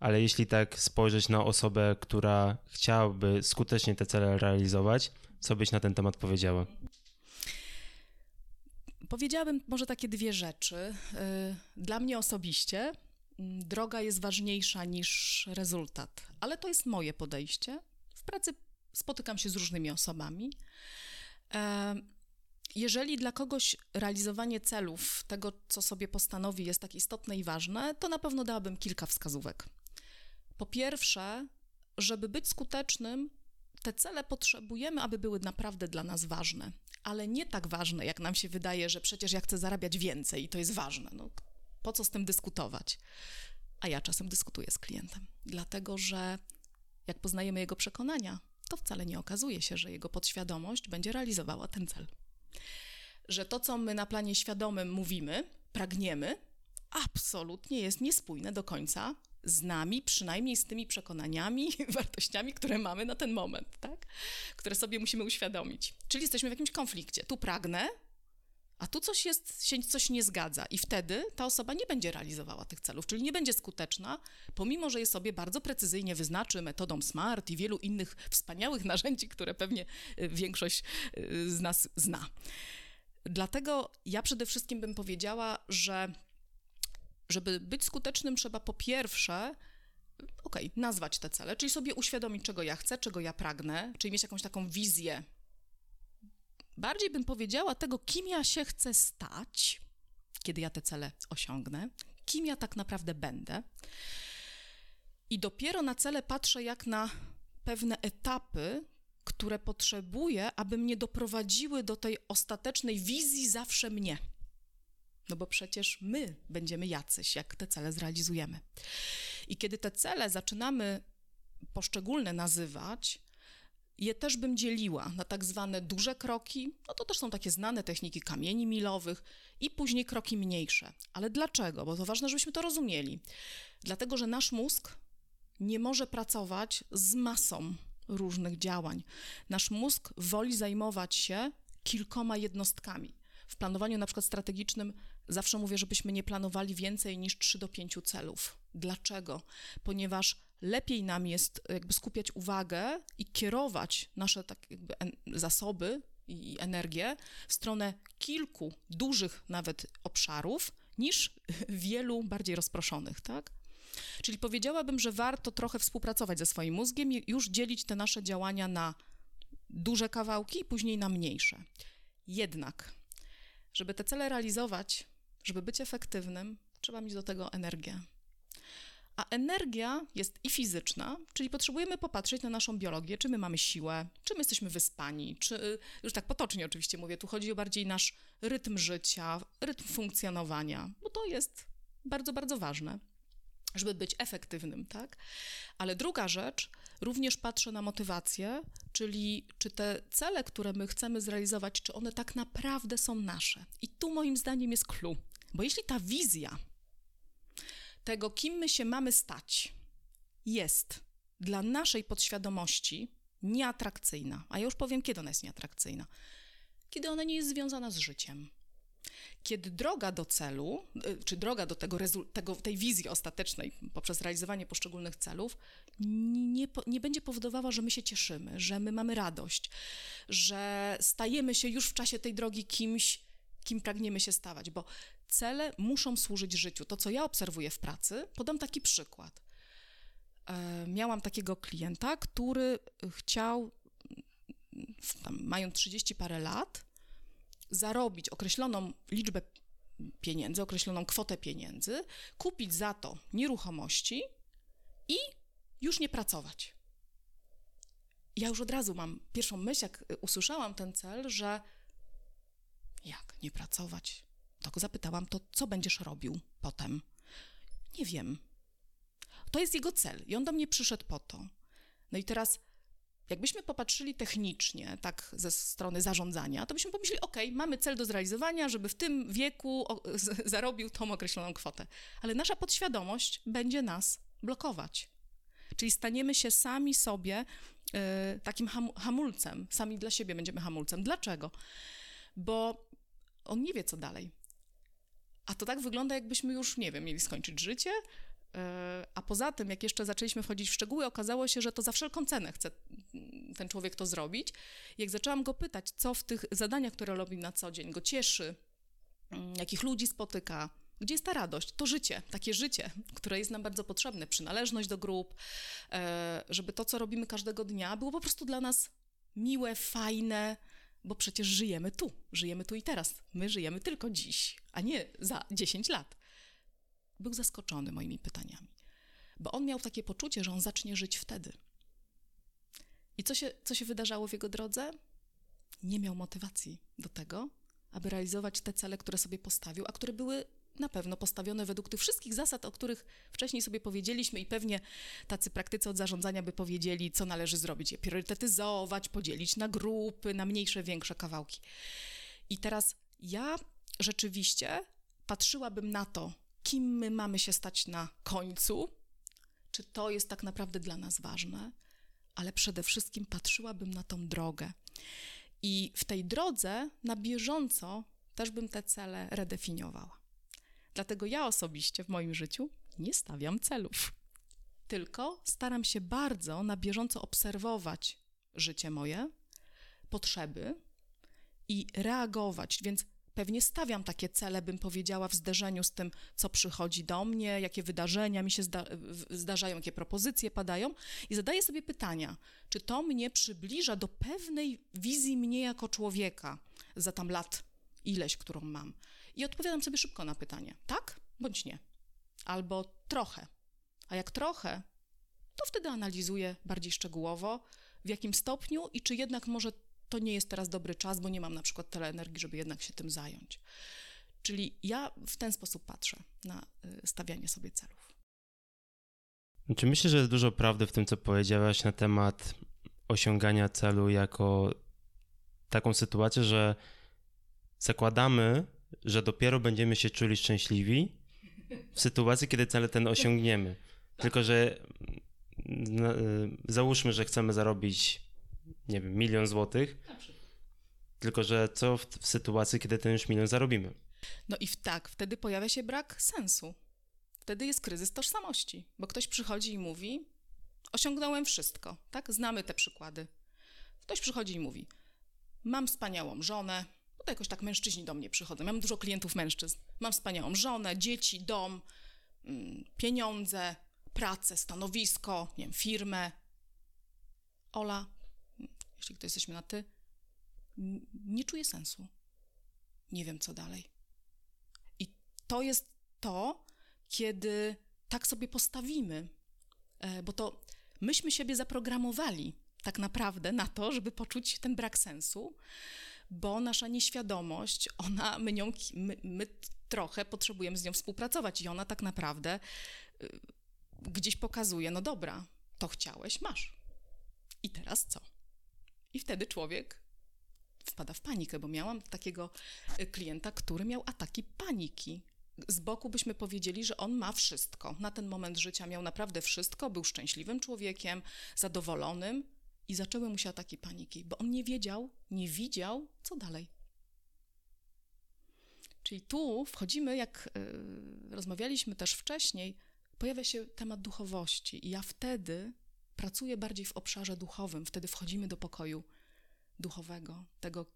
Ale jeśli tak spojrzeć na osobę, która chciałaby skutecznie te cele realizować, co byś na ten temat powiedziała? Powiedziałabym może takie dwie rzeczy. Y, dla mnie osobiście mm, droga jest ważniejsza niż rezultat, ale to jest moje podejście. W pracy spotykam się z różnymi osobami. E, jeżeli dla kogoś realizowanie celów, tego co sobie postanowi, jest tak istotne i ważne, to na pewno dałabym kilka wskazówek. Po pierwsze, żeby być skutecznym, te cele potrzebujemy, aby były naprawdę dla nas ważne, ale nie tak ważne, jak nam się wydaje, że przecież ja chcę zarabiać więcej i to jest ważne. No, po co z tym dyskutować? A ja czasem dyskutuję z klientem, dlatego że jak poznajemy jego przekonania, to wcale nie okazuje się, że jego podświadomość będzie realizowała ten cel. Że to, co my na planie świadomym mówimy, pragniemy, absolutnie jest niespójne do końca z nami, przynajmniej z tymi przekonaniami, *laughs* wartościami, które mamy na ten moment, tak? Które sobie musimy uświadomić. Czyli jesteśmy w jakimś konflikcie. Tu pragnę, a tu coś jest, się coś nie zgadza i wtedy ta osoba nie będzie realizowała tych celów, czyli nie będzie skuteczna, pomimo, że je sobie bardzo precyzyjnie wyznaczy metodą SMART i wielu innych wspaniałych narzędzi, które pewnie y, większość y, z nas zna. Dlatego ja przede wszystkim bym powiedziała, że żeby być skutecznym, trzeba po pierwsze okay, nazwać te cele, czyli sobie uświadomić, czego ja chcę, czego ja pragnę, czyli mieć jakąś taką wizję. Bardziej bym powiedziała tego, kim ja się chcę stać, kiedy ja te cele osiągnę, kim ja tak naprawdę będę. I dopiero na cele patrzę jak na pewne etapy, które potrzebuję, aby mnie doprowadziły do tej ostatecznej wizji zawsze mnie. No bo przecież my będziemy jacyś, jak te cele zrealizujemy. I kiedy te cele zaczynamy poszczególne nazywać, je też bym dzieliła na tak zwane duże kroki, no to też są takie znane techniki kamieni milowych, i później kroki mniejsze. Ale dlaczego? Bo to ważne, żebyśmy to rozumieli. Dlatego, że nasz mózg nie może pracować z masą różnych działań. Nasz mózg woli zajmować się kilkoma jednostkami. W planowaniu na przykład strategicznym zawsze mówię, żebyśmy nie planowali więcej niż 3 do 5 celów. Dlaczego? Ponieważ lepiej nam jest jakby skupiać uwagę i kierować nasze tak jakby zasoby i energię w stronę kilku dużych nawet obszarów niż *laughs* wielu bardziej rozproszonych, tak? Czyli powiedziałabym, że warto trochę współpracować ze swoim mózgiem i już dzielić te nasze działania na duże kawałki i później na mniejsze. Jednak, żeby te cele realizować, żeby być efektywnym, trzeba mieć do tego energię. A energia jest i fizyczna, czyli potrzebujemy popatrzeć na naszą biologię, czy my mamy siłę, czy my jesteśmy wyspani, czy już tak potocznie oczywiście mówię, tu chodzi o bardziej nasz rytm życia, rytm funkcjonowania, bo to jest bardzo, bardzo ważne, żeby być efektywnym, tak? Ale druga rzecz, również patrzę na motywację, czyli czy te cele, które my chcemy zrealizować, czy one tak naprawdę są nasze. I tu moim zdaniem jest clue, bo jeśli ta wizja tego, kim my się mamy stać, jest dla naszej podświadomości nieatrakcyjna, a ja już powiem, kiedy ona jest nieatrakcyjna, kiedy ona nie jest związana z życiem. Kiedy droga do celu, y, czy droga do tego, tego tej wizji ostatecznej poprzez realizowanie poszczególnych celów, nie, nie będzie powodowała, że my się cieszymy, że my mamy radość, że stajemy się już w czasie tej drogi kimś, kim pragniemy się stawać, bo cele muszą służyć życiu. To, co ja obserwuję w pracy, podam taki przykład. E, miałam takiego klienta, który chciał, tam, mając 30 parę lat, zarobić określoną liczbę pieniędzy, określoną kwotę pieniędzy, kupić za to nieruchomości i już nie pracować. Ja już od razu mam pierwszą myśl, jak usłyszałam ten cel, że jak nie pracować? To go zapytałam, to co będziesz robił potem? Nie wiem. To jest jego cel i on do mnie przyszedł po to. No i teraz Jakbyśmy popatrzyli technicznie, tak ze strony zarządzania, to byśmy pomyśleli, ok, mamy cel do zrealizowania, żeby w tym wieku zarobił tą określoną kwotę. Ale nasza podświadomość będzie nas blokować. Czyli staniemy się sami sobie y, takim ham, hamulcem, sami dla siebie będziemy hamulcem. Dlaczego? Bo on nie wie, co dalej. A to tak wygląda, jakbyśmy już, nie wiem, mieli skończyć życie, E, a poza tym, jak jeszcze zaczęliśmy wchodzić w szczegóły, okazało się, że to za wszelką cenę chce ten człowiek to zrobić. Jak zaczęłam go pytać, co w tych zadaniach, które robi na co dzień, go cieszy, mm, jakich ludzi spotyka, gdzie jest ta radość, to życie, takie życie, które jest nam bardzo potrzebne, przynależność do grup, e, żeby to, co robimy każdego dnia, było po prostu dla nas miłe, fajne, bo przecież żyjemy tu, żyjemy tu i teraz. My żyjemy tylko dziś, a nie za 10 lat był zaskoczony moimi pytaniami, bo on miał takie poczucie, że on zacznie żyć wtedy. I co się, co się wydarzało w jego drodze? Nie miał motywacji do tego, aby realizować te cele, które sobie postawił, a które były na pewno postawione według tych wszystkich zasad, o których wcześniej sobie powiedzieliśmy, i pewnie tacy praktycy od zarządzania by powiedzieli, co należy zrobić: je priorytetyzować, podzielić na grupy, na mniejsze, większe kawałki. I teraz ja rzeczywiście patrzyłabym na to, kim my mamy się stać na końcu, czy to jest tak naprawdę dla nas ważne, ale przede wszystkim patrzyłabym na tą drogę. I w tej drodze na bieżąco też bym te cele redefiniowała. Dlatego ja osobiście w moim życiu nie stawiam celów, tylko staram się bardzo na bieżąco obserwować życie moje, potrzeby i reagować. Więc Pewnie stawiam takie cele, bym powiedziała, w zderzeniu z tym, co przychodzi do mnie, jakie wydarzenia mi się zda zdarzają, jakie propozycje padają i zadaję sobie pytania, czy to mnie przybliża do pewnej wizji mnie jako człowieka za tam lat ileś, którą mam. I odpowiadam sobie szybko na pytanie, tak bądź nie. Albo trochę. A jak trochę, to wtedy analizuję bardziej szczegółowo, w jakim stopniu i czy jednak może to nie jest teraz dobry czas, bo nie mam na przykład tyle energii, żeby jednak się tym zająć. Czyli ja w ten sposób patrzę na y, stawianie sobie celów. Czy myślę, że jest dużo prawdy w tym, co powiedziałaś na temat osiągania celu jako taką sytuację, że zakładamy, że dopiero będziemy się czuli szczęśliwi w sytuacji, kiedy cel ten osiągniemy. Tylko, że no, y, załóżmy, że chcemy zarobić nie wiem, milion złotych. Tylko, że co w, w, sytuacji, kiedy ten już milion zarobimy? No i w, tak, wtedy pojawia się brak sensu. Wtedy jest kryzys tożsamości, bo ktoś przychodzi i mówi: Osiągnąłem wszystko, tak? Znamy te przykłady. Ktoś przychodzi i mówi: Mam wspaniałą żonę, bo to jakoś tak mężczyźni do mnie przychodzą. Mam dużo klientów mężczyzn. Mam wspaniałą żonę, dzieci, dom, mm, pieniądze, pracę, stanowisko, nie wiem, firmę. Ola, jeśli to jesteśmy na ty, nie czuję sensu. Nie wiem, co dalej. I to jest to, kiedy tak sobie postawimy, e, bo to myśmy siebie zaprogramowali tak naprawdę na to, żeby poczuć ten brak sensu, bo nasza nieświadomość, ona, my, my, my trochę potrzebujemy z nią współpracować i ona tak naprawdę y, gdzieś pokazuje, no dobra, to chciałeś, masz. I teraz co? I wtedy człowiek wpada w panikę, bo miałam takiego e, klienta, który miał ataki paniki. Z boku byśmy powiedzieli, że on ma wszystko. Na ten moment życia miał naprawdę wszystko, był szczęśliwym człowiekiem, zadowolonym i zaczęły mu się ataki paniki, bo on nie wiedział, nie widział, co dalej. Czyli tu wchodzimy, jak yy, rozmawialiśmy też wcześniej, pojawia się temat duchowości, i ja wtedy pracuje bardziej w obszarze duchowym. Wtedy wchodzimy do pokoju duchowego, tego,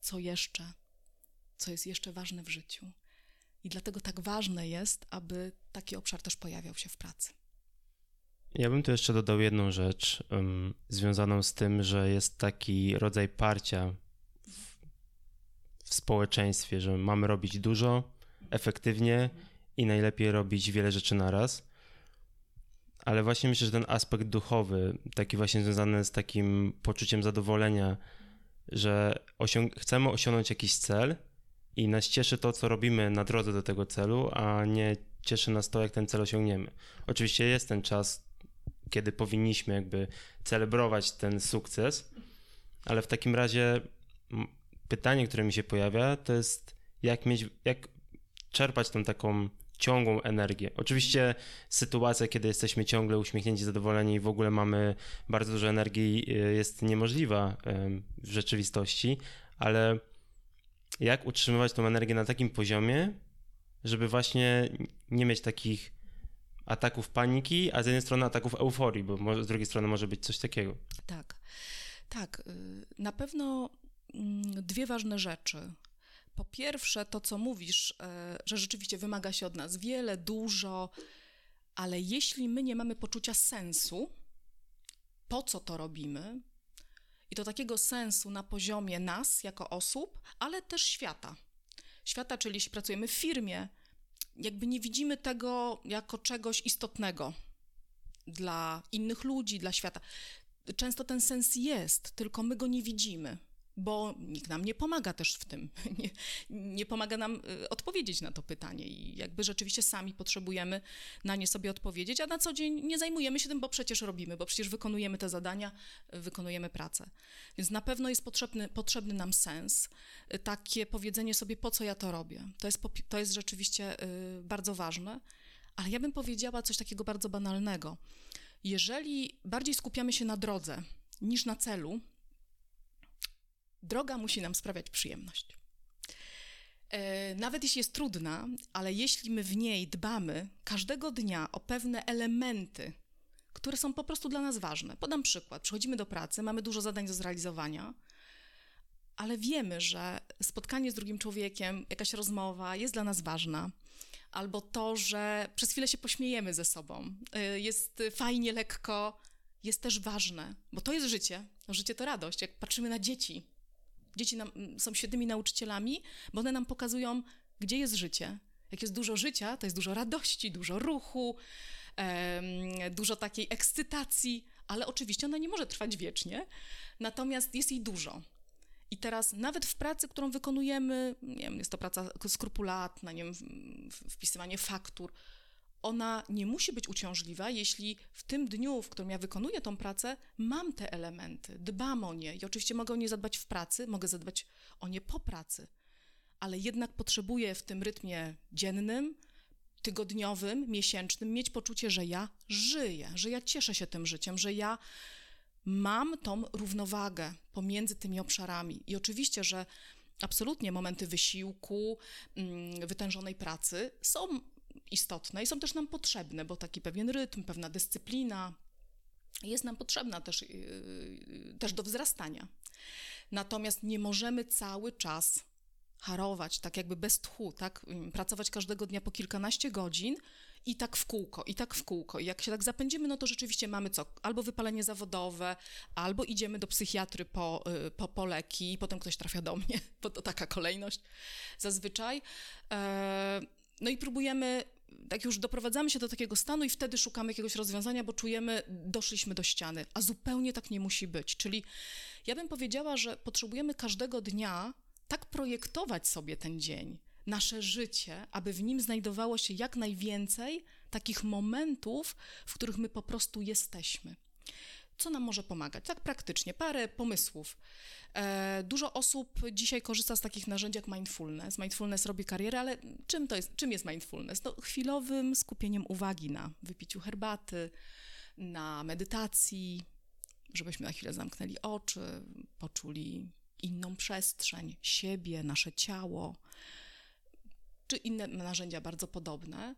co jeszcze, co jest jeszcze ważne w życiu. I dlatego tak ważne jest, aby taki obszar też pojawiał się w pracy. Ja bym tu jeszcze dodał jedną rzecz um, związaną z tym, że jest taki rodzaj parcia w, w społeczeństwie, że mamy robić dużo, efektywnie i najlepiej robić wiele rzeczy naraz ale właśnie myślę, że ten aspekt duchowy, taki właśnie związany z takim poczuciem zadowolenia, że osiąg chcemy osiągnąć jakiś cel i nas cieszy to, co robimy na drodze do tego celu, a nie cieszy nas to, jak ten cel osiągniemy. Oczywiście jest ten czas kiedy powinniśmy jakby celebrować ten sukces, ale w takim razie pytanie, które mi się pojawia, to jest jak mieć, jak czerpać tą taką ciągłą energię. Oczywiście sytuacja, kiedy jesteśmy ciągle uśmiechnięci, zadowoleni i w ogóle mamy bardzo dużo energii, y, jest niemożliwa w rzeczywistości, ale jak utrzymywać tą energię na takim poziomie, żeby właśnie nie mieć takich ataków paniki, a z jednej strony ataków euforii, bo może, z drugiej strony może być coś takiego. Tak, tak. Y, na pewno mm, dwie ważne rzeczy. Po pierwsze, to co mówisz, e, że rzeczywiście wymaga się od nas wiele, dużo, ale jeśli my nie mamy poczucia sensu, po co to robimy, i to takiego sensu na poziomie nas jako osób, ale też świata. Świata, czyli jeśli pracujemy w firmie, jakby nie widzimy tego jako czegoś istotnego dla innych ludzi, dla świata. Często ten sens jest, tylko my go nie widzimy bo nikt nam nie pomaga też w tym, *laughs* nie, nie, pomaga nam y, odpowiedzieć na to pytanie i jakby rzeczywiście sami potrzebujemy na nie sobie odpowiedzieć, a na co dzień nie zajmujemy się tym, bo przecież robimy, bo przecież wykonujemy te zadania, wykonujemy pracę. Więc na pewno jest potrzebny, potrzebny nam sens, y, takie powiedzenie sobie, po co ja to robię. To jest, to jest rzeczywiście y, bardzo ważne, ale ja bym powiedziała coś takiego bardzo banalnego. Jeżeli bardziej skupiamy się na drodze niż na celu, droga musi nam sprawiać przyjemność. E, nawet jeśli jest trudna, ale jeśli my w niej dbamy każdego dnia o pewne elementy, które są po prostu dla nas ważne. Podam przykład. Przychodzimy do pracy, mamy dużo zadań do zrealizowania, ale wiemy, że spotkanie z drugim człowiekiem, jakaś rozmowa jest dla nas ważna. Albo to, że przez chwilę się pośmiejemy ze sobą, e, jest fajnie, lekko, jest też ważne, bo to jest życie. Życie to radość. Jak patrzymy na dzieci, Dzieci nam, są świetnymi nauczycielami, bo one nam pokazują, gdzie jest życie. Jak jest dużo życia, to jest dużo radości, dużo ruchu, e, dużo takiej ekscytacji, ale oczywiście ona nie może trwać wiecznie, natomiast jest jej dużo. I teraz nawet w pracy, którą wykonujemy, nie wiem, jest to praca skrupulatna, nie wiem, wpisywanie faktur, ona nie musi być uciążliwa, jeśli w tym dniu, w którym ja wykonuję tą pracę, mam te elementy, dbam o nie i oczywiście mogę o nie zadbać w pracy, mogę zadbać o nie po pracy, ale jednak potrzebuję w tym rytmie dziennym, tygodniowym, miesięcznym mieć poczucie, że ja żyję, że ja cieszę się tym życiem, że ja mam tą równowagę pomiędzy tymi obszarami. I oczywiście, że absolutnie momenty wysiłku, mm, wytężonej pracy są istotne i są też nam potrzebne, bo taki pewien rytm, pewna dyscyplina jest nam potrzebna też, yy, też do wzrastania. Natomiast nie możemy cały czas harować, tak jakby bez tchu, tak? Pracować każdego dnia po kilkanaście godzin i tak w kółko, i tak w kółko. I jak się tak zapędzimy, no to rzeczywiście mamy co? Albo wypalenie zawodowe, albo idziemy do psychiatry po, yy, po, po leki, i potem ktoś trafia do mnie, *laughs* bo to taka kolejność zazwyczaj. E, no i próbujemy tak już doprowadzamy się do takiego stanu i wtedy szukamy jakiegoś rozwiązania, bo czujemy, doszliśmy do ściany, a zupełnie tak nie musi być. Czyli ja bym powiedziała, że potrzebujemy każdego dnia tak projektować sobie ten dzień, nasze życie, aby w nim znajdowało się jak najwięcej takich momentów, w których my po prostu jesteśmy co nam może pomagać? Tak praktycznie, parę pomysłów. E, dużo osób dzisiaj korzysta z takich narzędzi jak mindfulness. Mindfulness robi karierę, ale czym to jest, czym jest mindfulness? No, chwilowym skupieniem uwagi na wypiciu herbaty, na medytacji, żebyśmy na chwilę zamknęli oczy, poczuli inną przestrzeń, siebie, nasze ciało, czy inne narzędzia bardzo podobne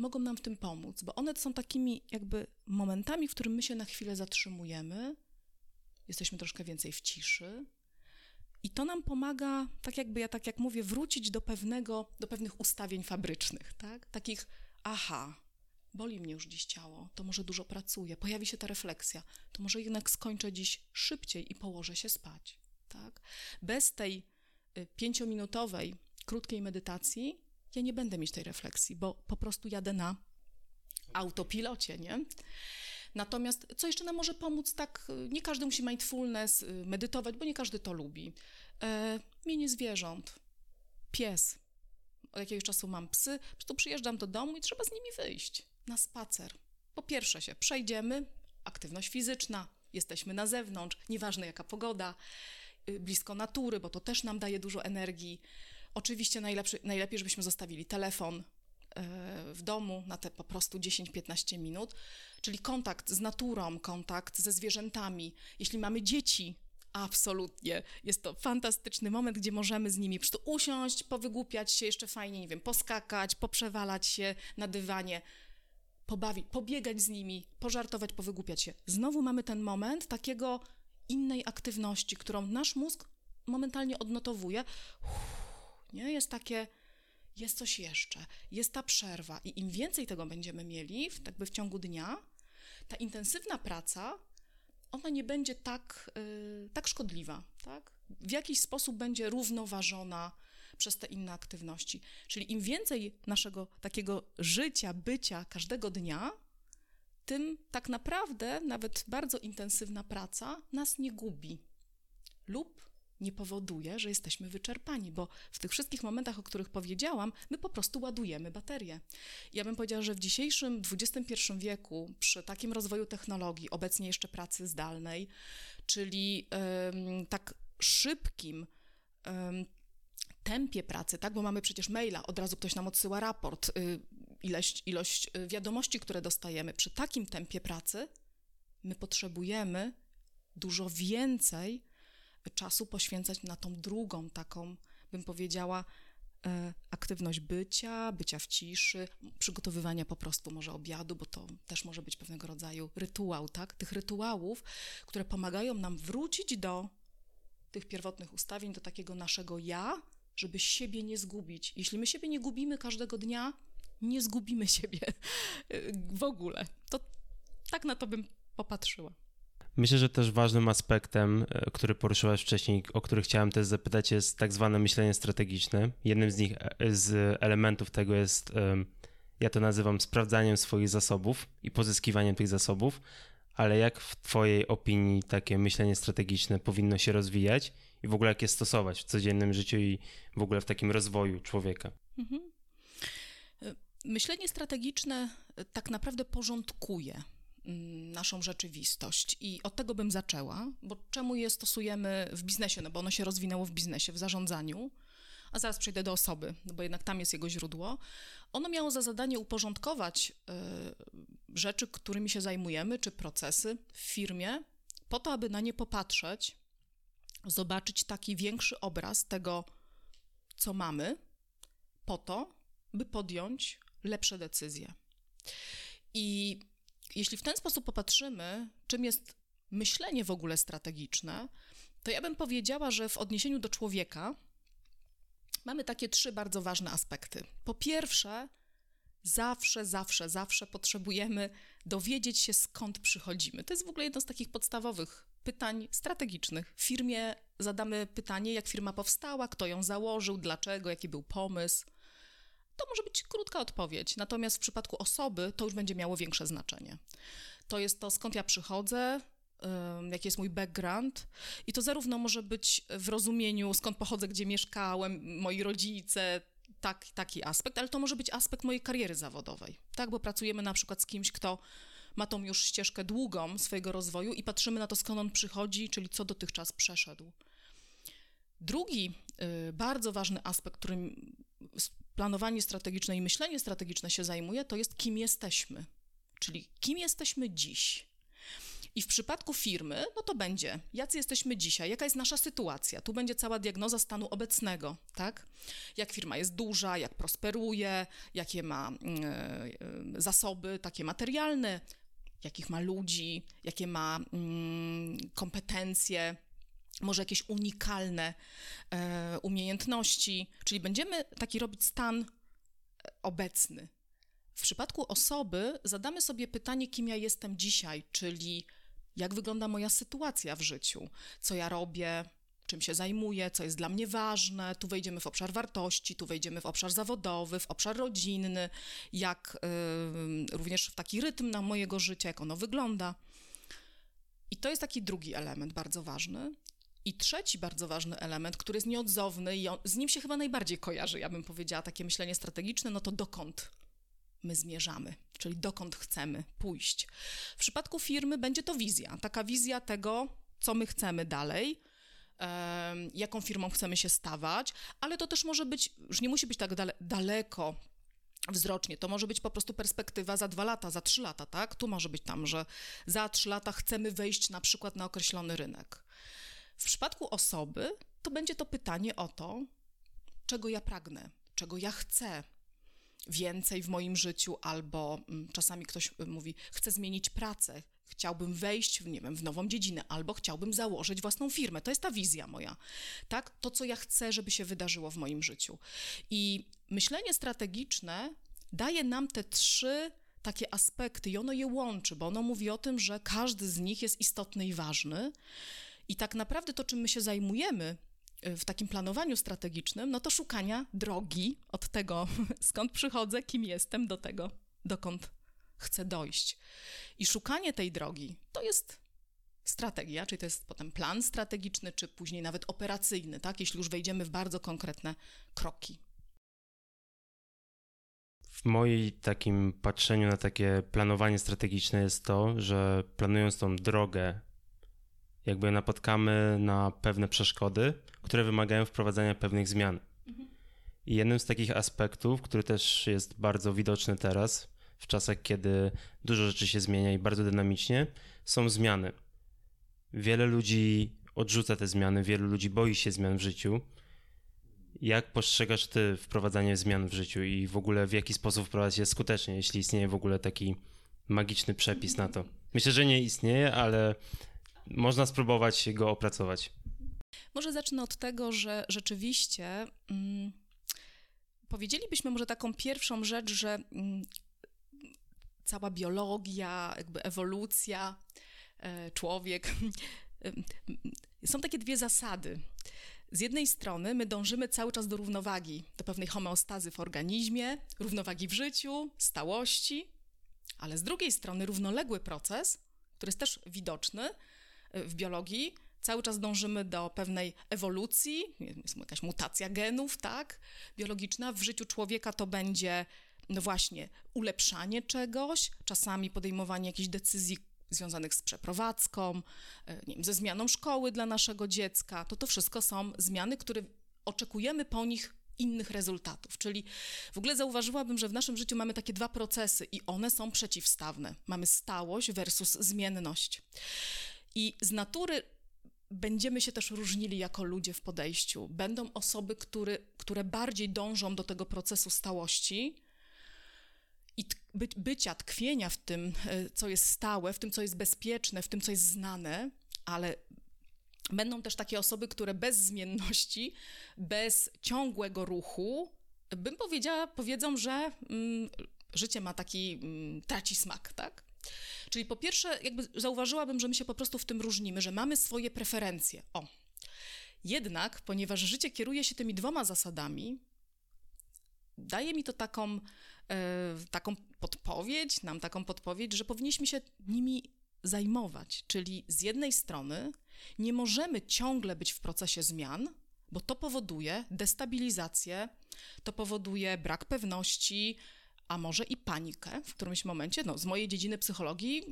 mogą nam w tym pomóc, bo one są takimi jakby momentami, w którym my się na chwilę zatrzymujemy, jesteśmy troszkę więcej w ciszy. I to nam pomaga, tak jakby ja tak jak mówię, wrócić do pewnego, do pewnych ustawień fabrycznych, tak? Takich, aha, boli mnie już dziś ciało, to może dużo pracuję, pojawi się ta refleksja, to może jednak skończę dziś szybciej i położę się spać, tak? Bez tej y, pięciominutowej, krótkiej medytacji ja nie będę mieć tej refleksji, bo po prostu jadę na autopilocie, nie? Natomiast co jeszcze nam może pomóc, tak, nie każdy musi mindfulness, y, medytować, bo nie każdy to lubi. E, mienie zwierząt, pies. Od jakiegoś czasu mam psy, prostu przyjeżdżam do domu i trzeba z nimi wyjść na spacer. Po pierwsze się przejdziemy, aktywność fizyczna, jesteśmy na zewnątrz, nieważne jaka pogoda, y, blisko natury, bo to też nam daje dużo energii. Oczywiście najlepiej, żebyśmy zostawili telefon e, w domu na te po prostu 10-15 minut, czyli kontakt z naturą, kontakt ze zwierzętami. Jeśli mamy dzieci, absolutnie jest to fantastyczny moment, gdzie możemy z nimi po usiąść, powygłupiać się, jeszcze fajnie, nie wiem, poskakać, poprzewalać się na dywanie, pobawić, pobiegać z nimi, pożartować, powygłupiać się. Znowu mamy ten moment takiego innej aktywności, którą nasz mózg momentalnie odnotowuje. Uff, nie? Jest takie, jest coś jeszcze, jest ta przerwa i im więcej tego będziemy mieli w, jakby w ciągu dnia, ta intensywna praca, ona nie będzie tak, y, tak szkodliwa, tak? W jakiś sposób będzie równoważona przez te inne aktywności. Czyli im więcej naszego takiego życia, bycia każdego dnia, tym tak naprawdę nawet bardzo intensywna praca nas nie gubi lub nie powoduje, że jesteśmy wyczerpani, bo w tych wszystkich momentach, o których powiedziałam, my po prostu ładujemy baterię. Ja bym powiedziała, że w dzisiejszym XXI wieku, przy takim rozwoju technologii, obecnie jeszcze pracy zdalnej, czyli um, tak szybkim um, tempie pracy, tak, bo mamy przecież maila, od razu ktoś nam odsyła raport, y, ilość, ilość y, wiadomości, które dostajemy. Przy takim tempie pracy my potrzebujemy dużo więcej czasu poświęcać na tą drugą, taką, bym powiedziała, e, aktywność bycia, bycia w ciszy, przygotowywania po prostu może obiadu, bo to też może być pewnego rodzaju rytuał, tak? Tych rytuałów, które pomagają nam wrócić do tych pierwotnych ustawień, do takiego naszego ja, żeby siebie nie zgubić. Jeśli my siebie nie gubimy każdego dnia, nie zgubimy *laughs* siebie w ogóle. To tak na to bym popatrzyła. Myślę, że też ważnym aspektem, e, który poruszyłaś wcześniej, o który chciałem też zapytać, jest tak zwane myślenie strategiczne. Jednym z nich, e, z elementów tego jest, ja to nazywam sprawdzaniem swoich zasobów i pozyskiwaniem tych zasobów, ale jak w Twojej opinii takie myślenie strategiczne powinno się rozwijać i w ogóle jak je stosować w codziennym życiu i w ogóle w takim rozwoju człowieka? Mhm. E, myślenie strategiczne tak naprawdę porządkuje naszą rzeczywistość. I od tego bym zaczęła, bo czemu je stosujemy w biznesie? No bo ono się rozwinęło w biznesie, w zarządzaniu, a zaraz przejdę do osoby, no bo jednak tam jest jego źródło. Ono miało za zadanie uporządkować y, rzeczy, którymi się zajmujemy, czy procesy w firmie, po to, aby na nie popatrzeć, zobaczyć taki większy obraz tego, co mamy, po to, by podjąć lepsze decyzje. I jeśli w ten sposób popatrzymy, czym jest myślenie w ogóle strategiczne, to ja bym powiedziała, że w odniesieniu do człowieka mamy takie trzy bardzo ważne aspekty. Po pierwsze, zawsze, zawsze, zawsze potrzebujemy dowiedzieć się, skąd przychodzimy. To jest w ogóle jedno z takich podstawowych pytań strategicznych. W firmie zadamy pytanie, jak firma powstała, kto ją założył, dlaczego, jaki był pomysł to może być krótka odpowiedź. Natomiast w przypadku osoby to już będzie miało większe znaczenie. To jest to, skąd ja przychodzę, jaki jest mój background. I to zarówno może być w rozumieniu, skąd pochodzę, gdzie mieszkałem, moi rodzice, tak, taki aspekt, ale to może być aspekt mojej kariery zawodowej, tak, bo pracujemy na przykład z kimś, kto ma tą już ścieżkę długą swojego rozwoju i patrzymy na to, skąd on przychodzi, czyli co dotychczas przeszedł. Drugi y, bardzo ważny aspekt, którym planowanie strategiczne i myślenie strategiczne się zajmuje, to jest kim jesteśmy. Czyli kim jesteśmy dziś. I w przypadku firmy, no to będzie, jacy jesteśmy dzisiaj, jaka jest nasza sytuacja. Tu będzie cała diagnoza stanu obecnego, tak? Jak firma jest duża, jak prosperuje, jakie ma y, zasoby takie materialne, jakich ma ludzi, jakie ma y, kompetencje, może jakieś unikalne e, umiejętności, czyli będziemy taki robić stan e, obecny. W przypadku osoby zadamy sobie pytanie, kim ja jestem dzisiaj, czyli jak wygląda moja sytuacja w życiu, co ja robię, czym się zajmuję, co jest dla mnie ważne. Tu wejdziemy w obszar wartości, tu wejdziemy w obszar zawodowy, w obszar rodzinny, jak y, również w taki rytm na mojego życia, jak ono wygląda. I to jest taki drugi element bardzo ważny. I trzeci bardzo ważny element, który jest nieodzowny i on, z nim się chyba najbardziej kojarzy, ja bym powiedziała, takie myślenie strategiczne, no to dokąd? my zmierzamy, czyli dokąd chcemy pójść. W przypadku firmy będzie to wizja, taka wizja tego, co my chcemy dalej, em, jaką firmą chcemy się stawać, ale to też może być, już nie musi być tak dale, daleko wzrocznie. To może być po prostu perspektywa za dwa lata, za trzy lata, tak? Tu może być tam, że za trzy lata chcemy wejść na przykład na określony rynek. W przypadku osoby to będzie to pytanie o to, czego ja pragnę, czego ja chcę więcej w moim życiu, albo mm, czasami ktoś y, mówi, chcę zmienić pracę, chciałbym wejść, w, nie wiem, w nową dziedzinę, albo chciałbym założyć własną firmę. To jest ta wizja moja, tak? To, co ja chcę, żeby się wydarzyło w moim życiu. I myślenie strategiczne daje nam te trzy takie aspekty i ono je łączy, bo ono mówi o tym, że każdy z nich jest istotny i ważny. I tak naprawdę to, czym my się zajmujemy y, w takim planowaniu strategicznym, no to szukania drogi od tego, *laughs* skąd przychodzę, kim jestem, do tego, dokąd chcę dojść. I szukanie tej drogi to jest strategia, czyli to jest potem plan strategiczny, czy później nawet operacyjny, tak? Jeśli już wejdziemy w bardzo konkretne kroki. W moim takim patrzeniu na takie planowanie strategiczne jest to, że planując tą drogę, jakby napotkamy na pewne przeszkody, które wymagają wprowadzania pewnych zmian. I jednym z takich aspektów, który też jest bardzo widoczny teraz, w czasach, kiedy dużo rzeczy się zmienia i bardzo dynamicznie, są zmiany. Wiele ludzi odrzuca te zmiany, wielu ludzi boi się zmian w życiu. Jak postrzegasz ty wprowadzanie zmian w życiu i w ogóle w jaki sposób wprowadzić je skutecznie, jeśli istnieje w ogóle taki magiczny przepis na to? Myślę, że nie istnieje, ale można spróbować go opracować. Może zacznę od tego, że rzeczywiście mm, powiedzielibyśmy może taką pierwszą rzecz, że mm, cała biologia, jakby ewolucja, e, człowiek. *laughs* Są takie dwie zasady. Z jednej strony my dążymy cały czas do równowagi, do pewnej homeostazy w organizmie, równowagi w życiu, stałości, ale z drugiej strony równoległy proces, który jest też widoczny w biologii, cały czas dążymy do pewnej ewolucji, jest jakaś mutacja genów, tak, biologiczna. W życiu człowieka to będzie no właśnie, ulepszanie czegoś, czasami podejmowanie jakichś decyzji związanych z przeprowadzką, e, nie wiem, ze zmianą szkoły dla naszego dziecka. To to wszystko są zmiany, które oczekujemy po nich innych rezultatów. Czyli w ogóle zauważyłabym, że w naszym życiu mamy takie dwa procesy i one są przeciwstawne. Mamy stałość versus zmienność. I z natury będziemy się też różnili jako ludzie w podejściu. Będą osoby, które, które bardziej dążą do tego procesu stałości, i by, bycia, tkwienia w tym, e, co jest stałe, w tym, co jest bezpieczne, w tym, co jest znane, ale będą też takie osoby, które bez zmienności, bez ciągłego ruchu, bym powiedziała, powiedzą, że mm, życie ma taki, mm, traci smak, tak? Czyli po pierwsze, jakby zauważyłabym, że my się po prostu w tym różnimy, że mamy swoje preferencje. O. Jednak, ponieważ życie kieruje się tymi dwoma zasadami, daje mi to taką E, taką podpowiedź, nam taką podpowiedź, że powinniśmy się nimi zajmować. Czyli z jednej strony nie możemy ciągle być w procesie zmian, bo to powoduje destabilizację, to powoduje brak pewności, a może i panikę w którymś momencie. No, z mojej dziedziny psychologii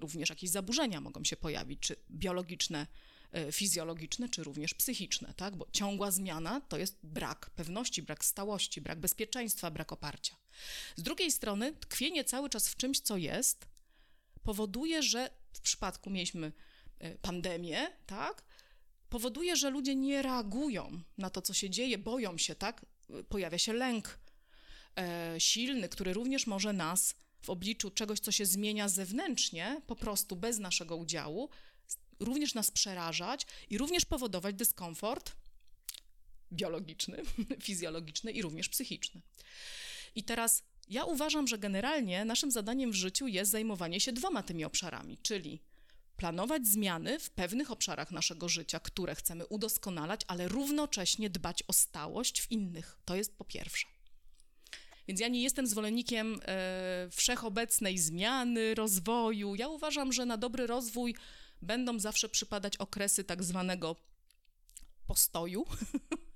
również jakieś zaburzenia mogą się pojawić, czy biologiczne E, fizjologiczne czy również psychiczne, tak? Bo ciągła zmiana to jest brak pewności, brak stałości, brak bezpieczeństwa, brak oparcia. Z drugiej strony, tkwienie cały czas w czymś, co jest, powoduje, że w przypadku mieliśmy e, pandemię, tak? Powoduje, że ludzie nie reagują na to, co się dzieje, boją się, tak? Pojawia się lęk e, silny, który również może nas w obliczu czegoś, co się zmienia zewnętrznie, po prostu bez naszego udziału, również nas przerażać i również powodować dyskomfort biologiczny, *laughs* fizjologiczny i również psychiczny. I teraz ja uważam, że generalnie naszym zadaniem w życiu jest zajmowanie się dwoma tymi obszarami, czyli planować zmiany w pewnych obszarach naszego życia, które chcemy udoskonalać, ale równocześnie dbać o stałość w innych. To jest po pierwsze. Więc ja nie jestem zwolennikiem e, wszechobecnej zmiany, rozwoju. Ja uważam, że na dobry rozwój będą zawsze przypadać okresy tak zwanego postoju. *laughs*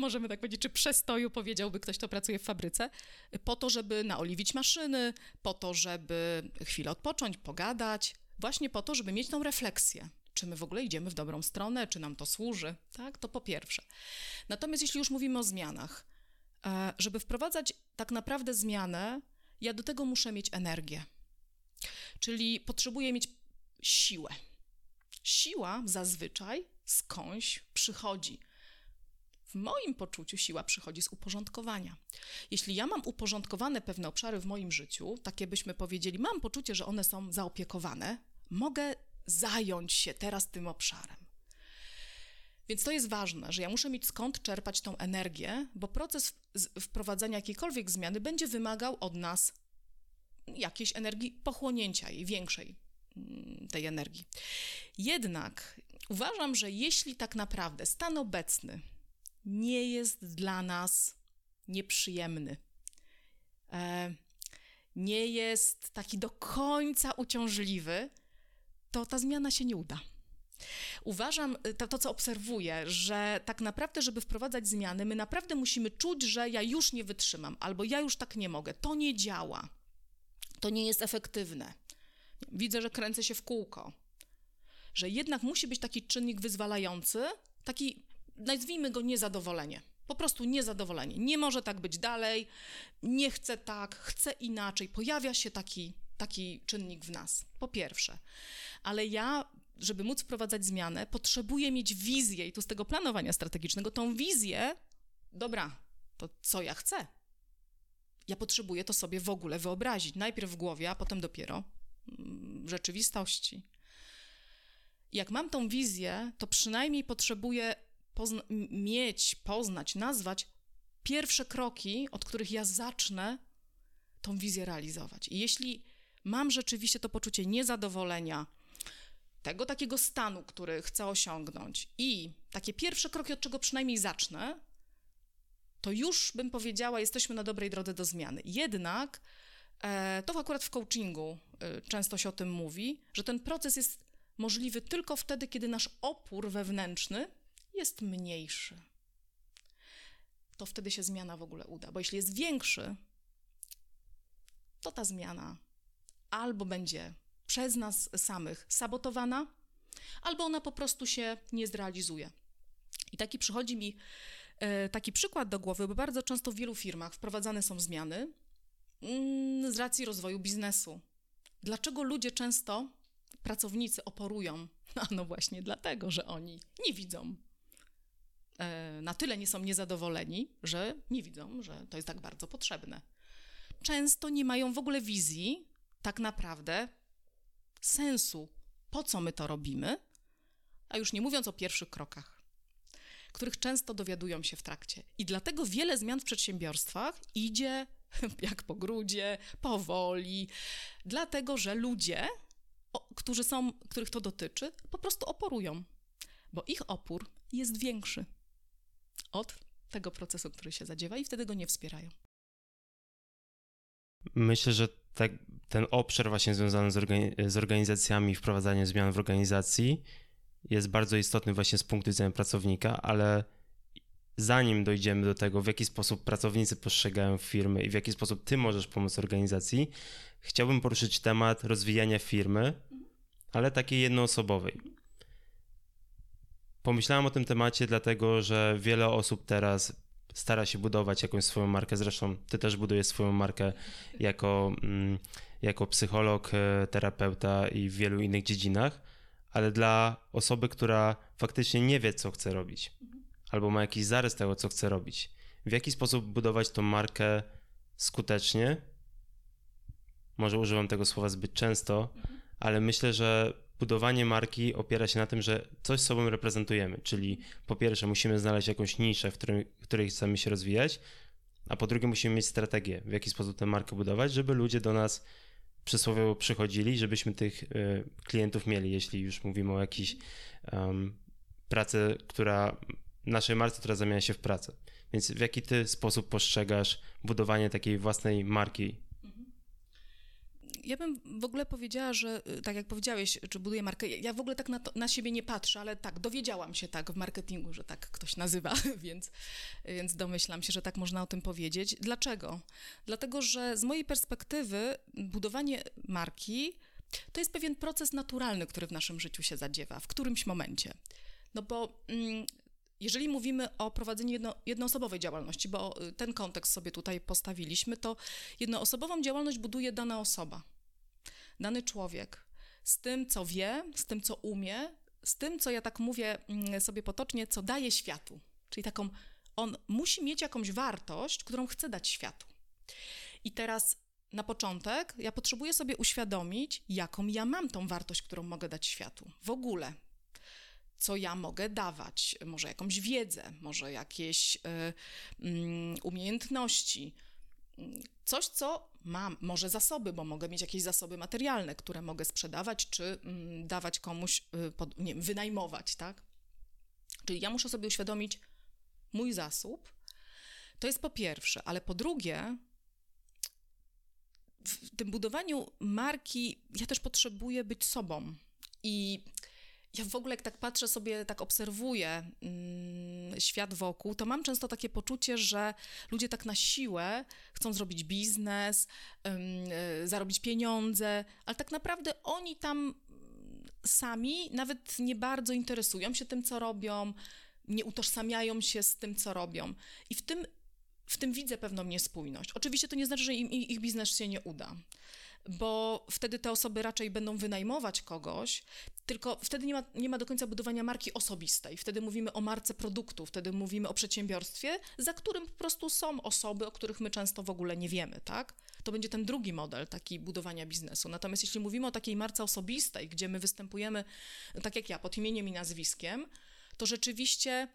możemy tak powiedzieć, czy przestoju, powiedziałby ktoś, kto pracuje w fabryce, po to, żeby naoliwić maszyny, po to, żeby chwilę odpocząć, pogadać, właśnie po to, żeby mieć tą refleksję. Czy my w ogóle idziemy w dobrą stronę, czy nam to służy, tak? To po pierwsze. Natomiast jeśli już mówimy o zmianach, żeby wprowadzać tak naprawdę zmianę, ja do tego muszę mieć energię. Czyli potrzebuję mieć siłę. Siła zazwyczaj skądś przychodzi. W moim poczuciu siła przychodzi z uporządkowania. Jeśli ja mam uporządkowane pewne obszary w moim życiu, takie byśmy powiedzieli, mam poczucie, że one są zaopiekowane, mogę zająć się teraz tym obszarem. Więc to jest ważne, że ja muszę mieć skąd czerpać tą energię, bo proces wprowadzania jakiejkolwiek zmiany będzie wymagał od nas jakiejś energii pochłonięcia jej, większej mm, tej energii. Jednak uważam, że jeśli tak naprawdę stan obecny nie jest dla nas nieprzyjemny, e, nie jest taki do końca uciążliwy, to ta zmiana się nie uda. Uważam, y, to, to, co obserwuję, że tak naprawdę, żeby wprowadzać zmiany, my naprawdę musimy czuć, że ja już nie wytrzymam, albo ja już tak nie mogę. To nie działa. To nie jest efektywne. Widzę, że kręcę się w kółko. Że jednak musi być taki czynnik wyzwalający, taki, nazwijmy go niezadowolenie. Po prostu niezadowolenie. Nie może tak być dalej, nie chcę tak, chcę inaczej. Pojawia się taki, taki czynnik w nas. Po pierwsze. Ale ja żeby móc wprowadzać zmianę, potrzebuję mieć wizję i tu z tego planowania strategicznego, tą wizję, dobra, to co ja chcę? Ja potrzebuję to sobie w ogóle wyobrazić, najpierw w głowie, a potem dopiero w rzeczywistości. Jak mam tą wizję, to przynajmniej potrzebuję pozna mieć, poznać, nazwać pierwsze kroki, od których ja zacznę tą wizję realizować. I jeśli mam rzeczywiście to poczucie niezadowolenia, tego takiego stanu, który chcę osiągnąć i takie pierwsze kroki, od czego przynajmniej zacznę, to już bym powiedziała, jesteśmy na dobrej drodze do zmiany. Jednak e, to akurat w coachingu e, często się o tym mówi, że ten proces jest możliwy tylko wtedy, kiedy nasz opór wewnętrzny jest mniejszy. To wtedy się zmiana w ogóle uda, bo jeśli jest większy, to ta zmiana albo będzie przez nas samych sabotowana, albo ona po prostu się nie zrealizuje. I taki przychodzi mi e, taki przykład do głowy, bo bardzo często w wielu firmach wprowadzane są zmiany mm, z racji rozwoju biznesu. Dlaczego ludzie często, pracownicy oporują? *laughs* No właśnie dlatego, że oni nie widzą. E, na tyle nie są niezadowoleni, że nie widzą, że to jest tak bardzo potrzebne. Często nie mają w ogóle wizji, tak naprawdę, sensu, po co my to robimy, a już nie mówiąc o pierwszych krokach, których często dowiadują się w trakcie. I dlatego wiele zmian w przedsiębiorstwach idzie *laughs* jak po grudzie, powoli, dlatego że ludzie, którzy są, których to dotyczy, po prostu oporują, bo ich opór jest większy od tego procesu, który się zadziewa i wtedy go nie wspierają. Myślę, że tak, ten obszar właśnie związany z, organi- z organizacjami, wprowadzaniem zmian w organizacji jest bardzo istotny właśnie z punktu widzenia pracownika, ale zanim dojdziemy do tego, w jaki sposób pracownicy postrzegają firmy i w jaki sposób ty możesz pomóc organizacji, chciałbym poruszyć temat rozwijania firmy, ale takiej jednoosobowej. Pomyślałem o tym temacie, dlatego że wiele osób teraz stara się budować jakąś swoją markę. Zresztą ty też budujesz swoją markę jako, mm, jako psycholog, e, terapeuta i w wielu innych dziedzinach, ale dla osoby, która faktycznie nie wie, co chce robić, albo ma jakiś zarys tego, co chce robić, w jaki sposób budować tą markę skutecznie? Może używam tego słowa zbyt często, ale myślę, że budowanie marki opiera się na tym, że coś sobą reprezentujemy, czyli po pierwsze musimy znaleźć jakąś niszę, w której, w której chcemy się rozwijać, a po drugie musimy mieć strategię, w jaki sposób tę markę budować, żeby ludzie do nas przysłowiowo przychodzili, żebyśmy tych y, klientów mieli, jeśli już mówimy o jakiejś um, pracy, która, naszej marce, która zamienia się w pracę. Więc w jaki ty sposób postrzegasz budowanie takiej własnej marki Ja bym w ogóle powiedziała, że y, tak jak powiedziałeś, czy buduję markę, ja w ogóle tak na, to, na siebie nie patrzę, ale tak, dowiedziałam się tak w marketingu, że tak ktoś nazywa, *laughs* więc, więc domyślam się, że tak można o tym powiedzieć. Dlaczego? Dlatego, że z mojej perspektywy budowanie marki to jest pewien proces naturalny, który w naszym życiu się zadziewa w którymś momencie. No bo mm, jeżeli mówimy o prowadzeniu jedno, jednoosobowej działalności, bo y, ten kontekst sobie tutaj postawiliśmy, to jednoosobową działalność buduje dana osoba, dany człowiek z tym, co wie, z tym, co umie, z tym, co ja tak mówię mm, sobie potocznie, co daje światu. Czyli taką, on musi mieć jakąś wartość, którą chce dać światu. I teraz na początek ja potrzebuję sobie uświadomić, jaką ja mam tą wartość, którą mogę dać światu. W ogóle, co ja mogę dawać, może jakąś wiedzę, może jakieś y, y, umiejętności, coś, co mam, może zasoby, bo mogę mieć jakieś zasoby materialne, które mogę sprzedawać czy y, dawać komuś, pod, nie wiem, wynajmować, tak? Czyli ja muszę sobie uświadomić mój zasób. To jest po pierwsze, ale po drugie, w tym budowaniu marki ja też potrzebuję być sobą. I ja w ogóle, jak tak patrzę sobie, tak obserwuję mm, świat wokół, to mam często takie poczucie, że ludzie tak na siłę chcą zrobić biznes, y, zarobić pieniądze, ale tak naprawdę oni tam sami nawet nie bardzo interesują się tym, co robią, nie utożsamiają się z tym, co robią. I w tym, w tym widzę pewną niespójność. Oczywiście to nie znaczy, że im, ich biznes się nie uda bo wtedy te osoby raczej będą wynajmować kogoś, tylko wtedy nie ma, nie ma do końca budowania marki osobistej. Wtedy mówimy o marce produktu, wtedy mówimy o przedsiębiorstwie, za którym po prostu są osoby, o których my często w ogóle nie wiemy, tak? To będzie ten drugi model taki budowania biznesu. Natomiast jeśli mówimy o takiej marce osobistej, gdzie my występujemy, tak jak ja, pod imieniem i nazwiskiem, to rzeczywiście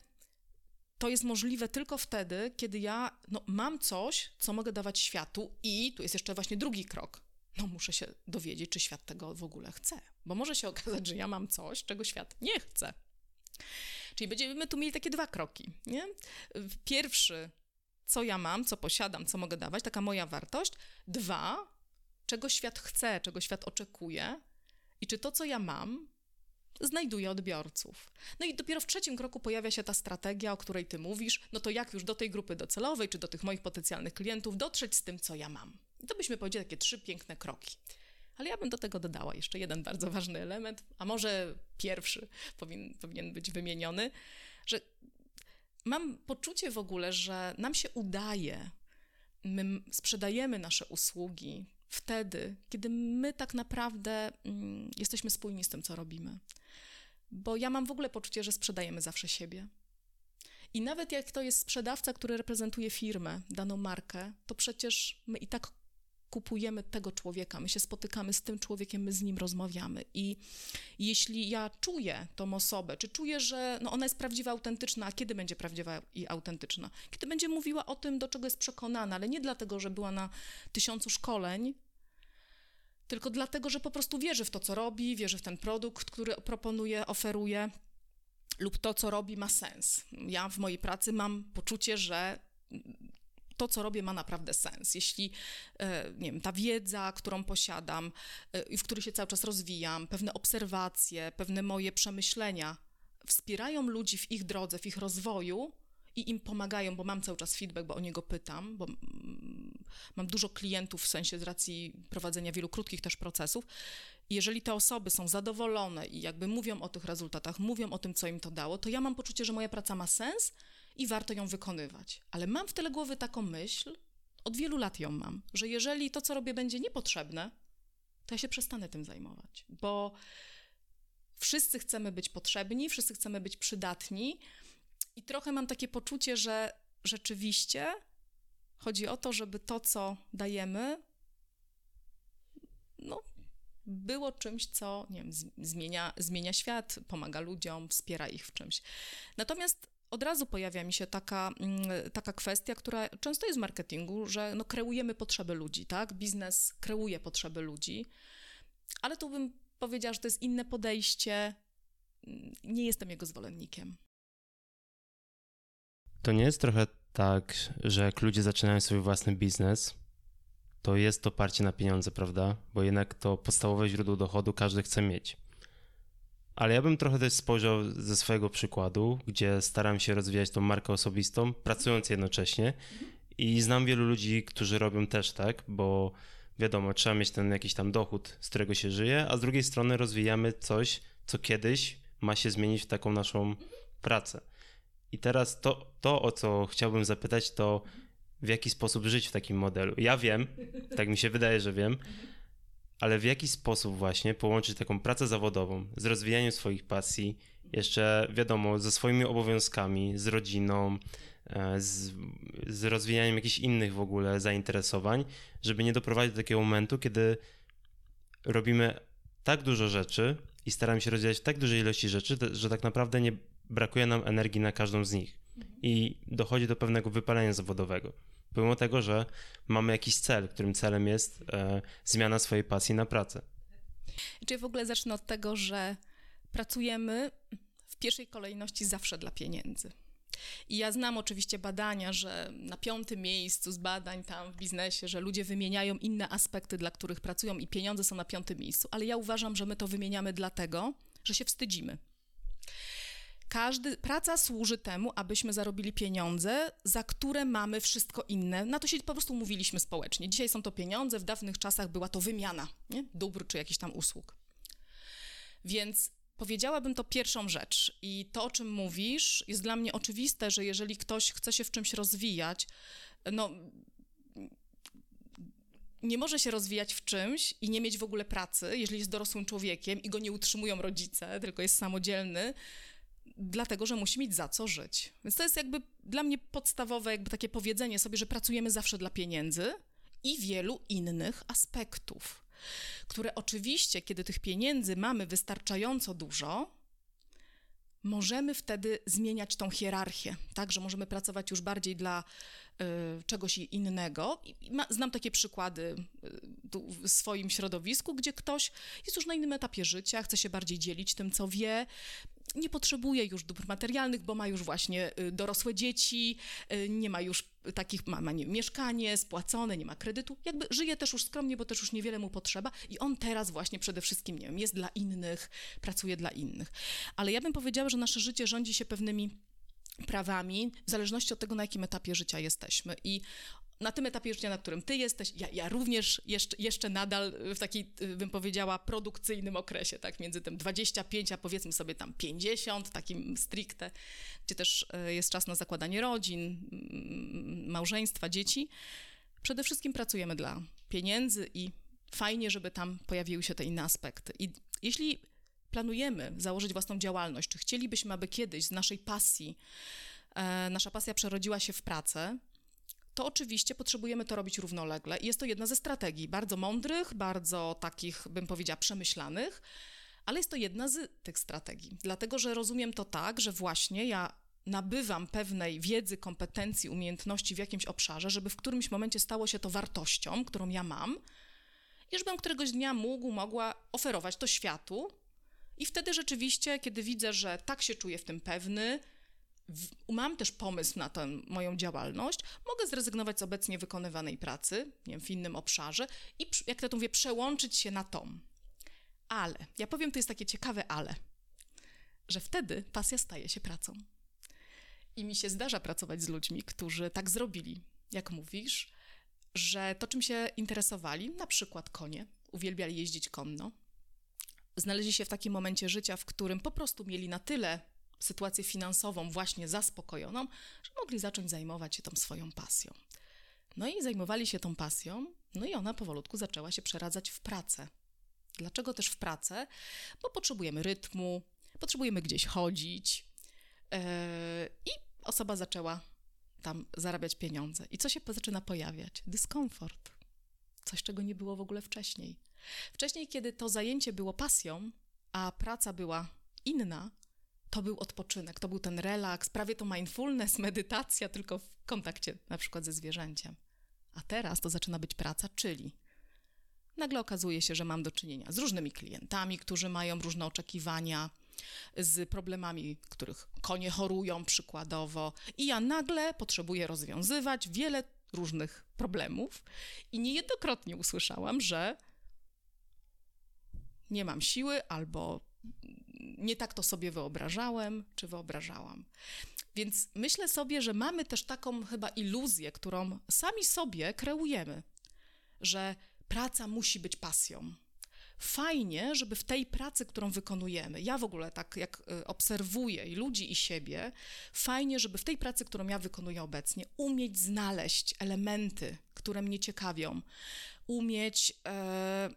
to jest możliwe tylko wtedy, kiedy ja no, mam coś, co mogę dawać światu, i tu jest jeszcze właśnie drugi krok no muszę się dowiedzieć, czy świat tego w ogóle chce. Bo może się okazać, że ja mam coś, czego świat nie chce. Czyli będziemy tu mieli takie dwa kroki. Nie? Pierwszy, co ja mam, co posiadam, co mogę dawać, taka moja wartość. Dwa, czego świat chce, czego świat oczekuje i czy to, co ja mam, znajduje odbiorców. No i dopiero w trzecim kroku pojawia się ta strategia, o której ty mówisz, no to jak już do tej grupy docelowej, czy do tych moich potencjalnych klientów dotrzeć z tym, co ja mam. I to byśmy powiedzieli takie trzy piękne kroki. Ale ja bym do tego dodała jeszcze jeden bardzo ważny element, a może pierwszy powin, powinien być wymieniony, że mam poczucie w ogóle, że nam się udaje, my sprzedajemy nasze usługi wtedy, kiedy my tak naprawdę mm, jesteśmy spójni z tym, co robimy. Bo ja mam w ogóle poczucie, że sprzedajemy zawsze siebie. I nawet jak to jest sprzedawca, który reprezentuje firmę, daną markę, to przecież my i tak kupujemy tego człowieka, my się spotykamy z tym człowiekiem, my z nim rozmawiamy. I jeśli ja czuję tą osobę, czy czuję, że no ona jest prawdziwa, autentyczna, a kiedy będzie prawdziwa i autentyczna? Kiedy będzie mówiła o tym, do czego jest przekonana, ale nie dlatego, że była na tysiącu szkoleń, tylko dlatego, że po prostu wierzy w to, co robi, wierzy w ten produkt, który proponuje, oferuje, lub to, co robi, ma sens. Ja w mojej pracy mam poczucie, że to, co robię, ma naprawdę sens. Jeśli, e, nie wiem, ta wiedza, którą posiadam e, i w której się cały czas rozwijam, pewne obserwacje, pewne moje przemyślenia wspierają ludzi w ich drodze, w ich rozwoju i im pomagają, bo mam cały czas feedback, bo o niego pytam, bo mam dużo klientów w sensie z racji prowadzenia wielu krótkich też procesów. Jeżeli te osoby są zadowolone i jakby mówią o tych rezultatach, mówią o tym, co im to dało, to ja mam poczucie, że moja praca ma sens i warto ją wykonywać. Ale mam w tyle głowy taką myśl, od wielu lat ją mam, że jeżeli to, co robię, będzie niepotrzebne, to ja się przestanę tym zajmować, bo wszyscy chcemy być potrzebni, wszyscy chcemy być przydatni i trochę mam takie poczucie, że rzeczywiście chodzi o to, żeby to, co dajemy, no, było czymś, co nie wiem, zmienia, zmienia świat, pomaga ludziom, wspiera ich w czymś. Natomiast od razu pojawia mi się taka, mm, taka kwestia, która często jest w marketingu, że no, kreujemy potrzeby ludzi, tak? Biznes kreuje potrzeby ludzi, ale tu bym powiedziała, że to jest inne podejście. Nie jestem jego zwolennikiem. To nie jest trochę tak, że jak ludzie zaczynają swój własny biznes, to jest oparcie na pieniądze, prawda? Bo jednak to podstawowe źródło dochodu każdy chce mieć. Ale ja bym trochę też spojrzał ze swojego przykładu, gdzie staram się rozwijać tą markę osobistą, pracując jednocześnie. I znam wielu ludzi, którzy robią też tak, bo wiadomo, trzeba mieć ten jakiś tam dochód, z którego się żyje, a z drugiej strony rozwijamy coś, co kiedyś ma się zmienić w taką naszą pracę. I teraz to, to o co chciałbym zapytać, to w jaki sposób żyć w takim modelu. Ja wiem, tak mi się wydaje, że wiem, ale w jaki sposób właśnie połączyć taką pracę zawodową z rozwijaniem swoich pasji, jeszcze wiadomo, ze swoimi obowiązkami, z rodziną, e, z, z rozwijaniem jakichś innych w ogóle zainteresowań, żeby nie doprowadzić do takiego momentu, kiedy robimy tak dużo rzeczy i staramy się rozwijać tak dużej ilości rzeczy, że tak naprawdę nie brakuje nam energii na każdą z nich i dochodzi do pewnego wypalenia zawodowego. Pomimo tego, że mamy jakiś cel, którym celem jest e, zmiana swojej pasji na pracę. Czyli w ogóle zacznę od tego, że pracujemy w pierwszej kolejności zawsze dla pieniędzy. I ja znam oczywiście badania, że na piątym miejscu z badań tam w biznesie, że ludzie wymieniają inne aspekty, dla których pracują i pieniądze są na piątym miejscu, ale ja uważam, że my to wymieniamy dlatego, że się wstydzimy. Każdy, praca służy temu, abyśmy zarobili pieniądze, za które mamy wszystko inne. Na to się po prostu umówiliśmy społecznie. Dzisiaj są to pieniądze, w dawnych czasach była to wymiana nie? dóbr czy jakichś tam usług. Więc powiedziałabym to pierwszą rzecz. I to, o czym mówisz, jest dla mnie oczywiste, że jeżeli ktoś chce się w czymś rozwijać, no nie może się rozwijać w czymś i nie mieć w ogóle pracy, jeżeli jest dorosłym człowiekiem i go nie utrzymują rodzice, tylko jest samodzielny, dlatego że musi mieć za co żyć. Więc to jest jakby dla mnie podstawowe jakby takie powiedzenie sobie, że pracujemy zawsze dla pieniędzy i wielu innych aspektów, które oczywiście, kiedy tych pieniędzy mamy wystarczająco dużo, możemy wtedy zmieniać tą hierarchię, tak, że możemy pracować już bardziej dla y, czegoś innego. I ma, znam takie przykłady y, w swoim środowisku, gdzie ktoś jest już na innym etapie życia, chce się bardziej dzielić tym, co wie, nie potrzebuje już dóbr materialnych, bo ma już właśnie y, dorosłe dzieci, y, nie ma już takich, ma, ma nie, mieszkanie spłacone, nie ma kredytu, jakby żyje też już skromnie, bo też już niewiele mu potrzeba i on teraz właśnie przede wszystkim, nie wiem, jest dla innych, pracuje dla innych. Ale ja bym powiedziała, że nasze życie rządzi się pewnymi prawami, w zależności od tego, na jakim etapie życia jesteśmy. I na tym etapie życia, na którym ty jesteś, ja, ja również jeszcze, jeszcze nadal w takiej, bym powiedziała, produkcyjnym okresie, tak, między tym 25, a powiedzmy sobie tam 50, takim stricte, gdzie też e, jest czas na zakładanie rodzin, małżeństwa, dzieci. Przede wszystkim pracujemy dla pieniędzy i fajnie, żeby tam pojawiły się te inne aspekty. I jeśli planujemy założyć własną działalność, czy chcielibyśmy, aby kiedyś z naszej pasji, e, nasza pasja przerodziła się w pracę, to oczywiście potrzebujemy to robić równolegle. Jest to jedna ze strategii, bardzo mądrych, bardzo takich, bym powiedziała, przemyślanych, ale jest to jedna z tych strategii. Dlatego, że rozumiem to tak, że właśnie ja nabywam pewnej wiedzy, kompetencji, umiejętności w jakimś obszarze, żeby w którymś momencie stało się to wartością, którą ja mam, i żebym któregoś dnia mógł, mogła oferować to światu. I wtedy rzeczywiście, kiedy widzę, że tak się czuję w tym pewny, mam też pomysł na tę moją działalność, mogę zrezygnować z obecnie wykonywanej pracy, nie wiem, w innym obszarze i, jak to mówię, przełączyć się na tą. Ale, ja powiem, to jest takie ciekawe ale, że wtedy pasja staje się pracą. I mi się zdarza pracować z ludźmi, którzy tak zrobili, jak mówisz, że to, czym się interesowali, na przykład konie, uwielbiali jeździć konno, znaleźli się w takim momencie życia, w którym po prostu mieli na tyle sytuację finansową właśnie zaspokojoną, że mogli zacząć zajmować się tą swoją pasją. No i zajmowali się tą pasją, no i ona powolutku zaczęła się przeradzać w pracę. Dlaczego też w pracę? Bo potrzebujemy rytmu, potrzebujemy gdzieś chodzić yy, i osoba zaczęła tam zarabiać pieniądze. I co się zaczyna pojawiać? Dyskomfort. Coś, czego nie było w ogóle wcześniej. Wcześniej, kiedy to zajęcie było pasją, a praca była inna, to był odpoczynek, to był ten relaks, prawie to mindfulness, *laughs* medytacja, tylko w kontakcie na przykład ze zwierzęciem. A teraz to zaczyna być praca, czyli nagle okazuje się, że mam do czynienia z różnymi klientami, którzy mają różne oczekiwania, z problemami, których konie chorują przykładowo, i ja nagle potrzebuję rozwiązywać wiele różnych problemów i niejednokrotnie usłyszałam, że nie mam siły albo nie tak to sobie wyobrażałem czy wyobrażałam. Więc myślę sobie, że mamy też taką chyba iluzję, którą sami sobie kreujemy, że praca musi być pasją. Fajnie, żeby w tej pracy, którą wykonujemy, ja w ogóle tak jak y, obserwuję i ludzi i siebie, fajnie, żeby w tej pracy, którą ja wykonuję obecnie, umieć znaleźć elementy, które mnie ciekawią, umieć e,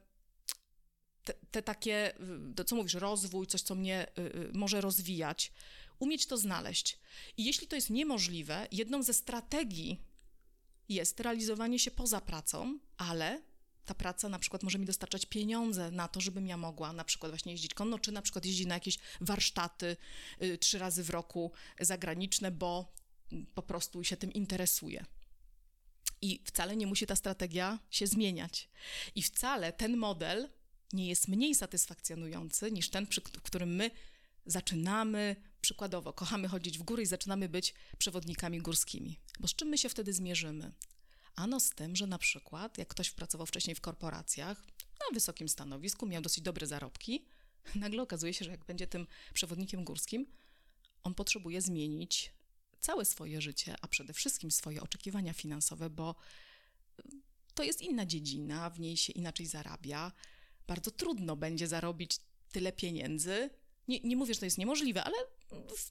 te, te, takie, to co mówisz, rozwój, coś, co mnie y, y, może rozwijać, umieć to znaleźć. I jeśli to jest niemożliwe, jedną ze strategii jest realizowanie się poza pracą, ale ta praca na przykład może mi dostarczać pieniądze na to, żebym ja mogła na przykład właśnie jeździć konno, czy na przykład jeździć na jakieś warsztaty y, trzy razy w roku zagraniczne, bo po prostu się tym interesuję. I wcale nie musi ta strategia się zmieniać. I wcale ten model nie jest mniej satysfakcjonujący niż ten, przy którym my zaczynamy, przykładowo, kochamy chodzić w góry i zaczynamy być przewodnikami górskimi. Bo z czym my się wtedy zmierzymy? Ano z tym, że na przykład, jak ktoś pracował wcześniej w korporacjach, na wysokim stanowisku, miał dosyć dobre zarobki, *laughs* nagle okazuje się, że jak będzie tym przewodnikiem górskim, on potrzebuje zmienić całe swoje życie, a przede wszystkim swoje oczekiwania finansowe, bo to jest inna dziedzina, w niej się inaczej zarabia. Bardzo trudno będzie zarobić tyle pieniędzy. Nie, nie mówię, że to jest niemożliwe, ale w,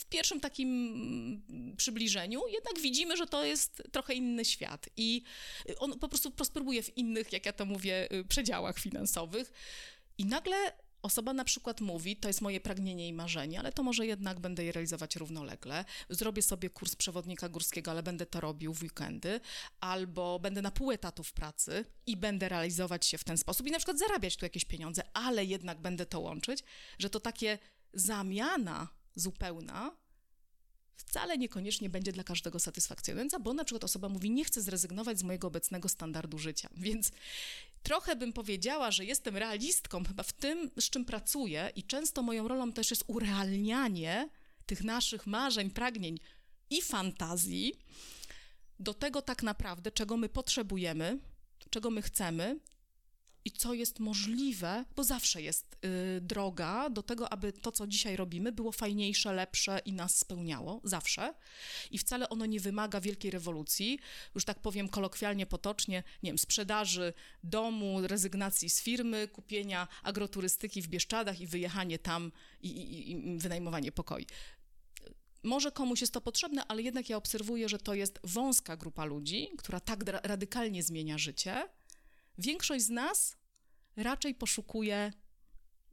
w, pierwszym takim przybliżeniu jednak widzimy, że to jest trochę inny świat i on po prostu prosperuje w innych, jak ja to mówię, przedziałach finansowych. I nagle osoba na przykład mówi, to jest moje pragnienie i marzenie, ale to może jednak będę je realizować równolegle. Zrobię sobie kurs przewodnika górskiego, ale będę to robił w weekendy, albo będę na pół etatu w pracy i będę realizować się w ten sposób i na przykład zarabiać tu jakieś pieniądze, ale jednak będę to łączyć, że to takie zamiana zupełna wcale niekoniecznie będzie dla każdego satysfakcjonująca, bo na przykład osoba mówi, nie chcę zrezygnować z mojego obecnego standardu życia. *laughs* Więc trochę bym powiedziała, że jestem realistką chyba w tym, z czym pracuję i często moją rolą też jest urealnianie tych naszych marzeń, pragnień i fantazji do tego tak naprawdę, czego my potrzebujemy, czego my chcemy i co jest możliwe, bo zawsze jest y, droga do tego, aby to, co dzisiaj robimy, było fajniejsze, lepsze i nas spełniało, zawsze. I wcale ono nie wymaga wielkiej rewolucji, już tak powiem kolokwialnie, potocznie, nie wiem, sprzedaży domu, rezygnacji z firmy, kupienia agroturystyki w Bieszczadach i wyjechanie tam i, i, i wynajmowanie pokoi. Może komuś jest to potrzebne, ale jednak ja obserwuję, że to jest wąska grupa ludzi, która tak radykalnie zmienia życie, Większość z nas raczej poszukuje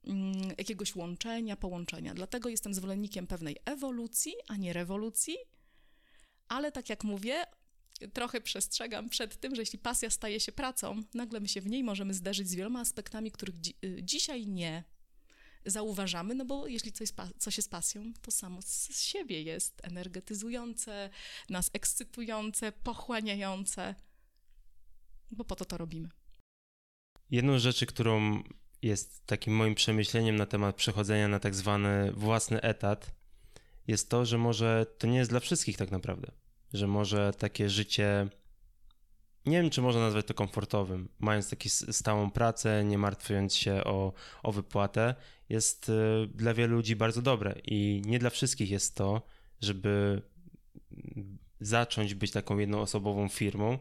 mm, jakiegoś łączenia, połączenia. Dlatego jestem zwolennikiem pewnej ewolucji, a nie rewolucji. Ale tak jak mówię, trochę przestrzegam przed tym, że jeśli pasja staje się pracą, nagle my się w niej możemy zderzyć z wieloma aspektami, których dzi y, dzisiaj nie zauważamy, no bo jeśli coś, coś jest pasją, to samo z siebie jest energetyzujące, nas ekscytujące, pochłaniające, bo po to to robimy. Jedną z rzeczy, którą jest takim moim przemyśleniem na temat przechodzenia na tak zwany własny etat, jest to, że może to nie jest dla wszystkich tak naprawdę. Że może takie życie, nie wiem czy można nazwać to komfortowym, mając taką stałą pracę, nie martwiąc się o, o wypłatę, jest y, dla wielu ludzi bardzo dobre. I nie dla wszystkich jest to, żeby zacząć być taką jednoosobową firmą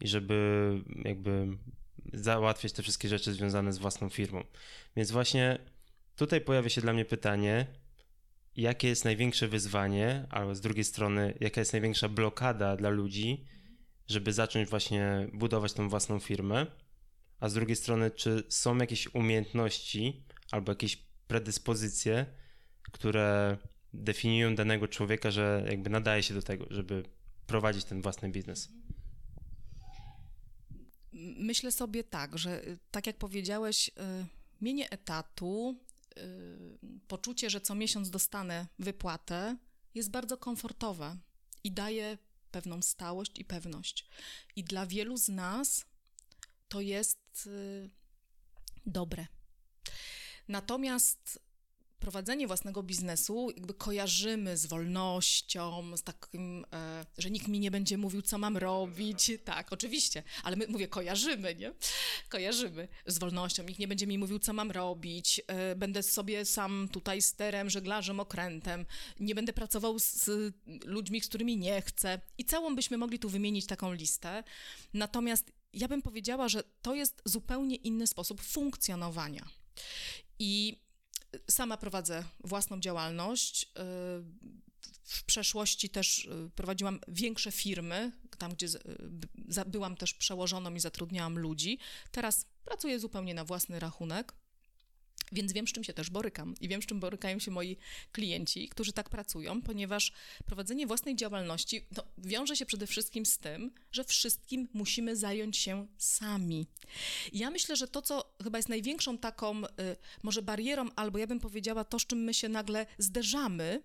i żeby jakby załatwiać te wszystkie rzeczy związane z własną firmą. Więc właśnie tutaj pojawia się dla mnie pytanie, jakie jest największe wyzwanie, albo z drugiej strony, jaka jest największa blokada dla ludzi, żeby zacząć właśnie budować tą własną firmę, a z drugiej strony, czy są jakieś umiejętności albo jakieś predyspozycje, które definiują danego człowieka, że jakby nadaje się do tego, żeby prowadzić ten własny biznes. Myślę sobie tak, że y, tak jak powiedziałeś, y, mienie etatu, y, poczucie, że co miesiąc dostanę wypłatę, jest bardzo komfortowe i daje pewną stałość i pewność. I dla wielu z nas to jest dobre. Natomiast prowadzenie własnego biznesu jakby kojarzymy z wolnością, z takim, e, że nikt mi nie będzie mówił, co mam robić. Tak, oczywiście, ale my, mówię, kojarzymy, nie? Kojarzymy z wolnością. Nikt nie będzie mi mówił, co mam robić. E, będę sobie sam tutaj sterem, żeglarzem, okrętem. Nie będę pracował z, z ludźmi, z którymi nie chcę. I całą byśmy mogli tu wymienić taką listę. Natomiast ja bym powiedziała, że to jest zupełnie inny sposób funkcjonowania. I sama prowadzę własną działalność. Y, w przeszłości też y, prowadziłam większe firmy, tam gdzie byłam też przełożoną i zatrudniałam ludzi. Teraz pracuję zupełnie na własny rachunek. Więc wiem, z czym się też borykam i wiem, z czym borykają się moi klienci, którzy tak pracują, ponieważ prowadzenie własnej działalności no, wiąże się przede wszystkim z tym, że wszystkim musimy zająć się sami. I ja myślę, że to, co chyba jest największą taką y, może barierą, albo ja bym powiedziała to, z czym my się nagle zderzamy,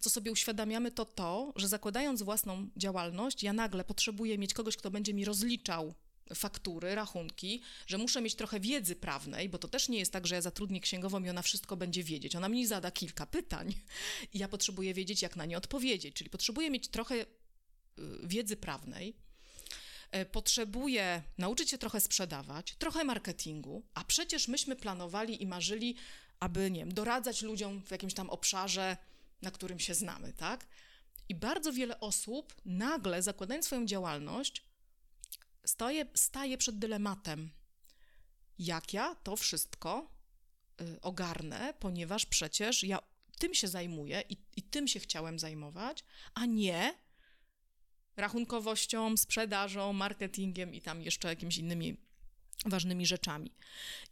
co sobie uświadamiamy, to to, że zakładając własną działalność, ja nagle potrzebuję mieć kogoś, kto będzie mi rozliczał faktury, rachunki, że muszę mieć trochę wiedzy prawnej, bo to też nie jest tak, że ja zatrudnię księgową i ona wszystko będzie wiedzieć. Ona mi zada kilka pytań i ja potrzebuję wiedzieć, jak na nie odpowiedzieć. Czyli potrzebuję mieć trochę y, wiedzy prawnej, e, potrzebuję nauczyć się trochę sprzedawać, trochę marketingu, a przecież myśmy planowali i marzyli, aby, nie wiem, doradzać ludziom w jakimś tam obszarze, na którym się znamy, tak? I bardzo wiele osób nagle, zakładając swoją działalność, stoję, staję przed dylematem, jak ja to wszystko y, ogarnę, ponieważ przecież ja tym się zajmuję i, i tym się chciałem zajmować, a nie rachunkowością, sprzedażą, marketingiem i tam jeszcze jakimiś innymi ważnymi rzeczami.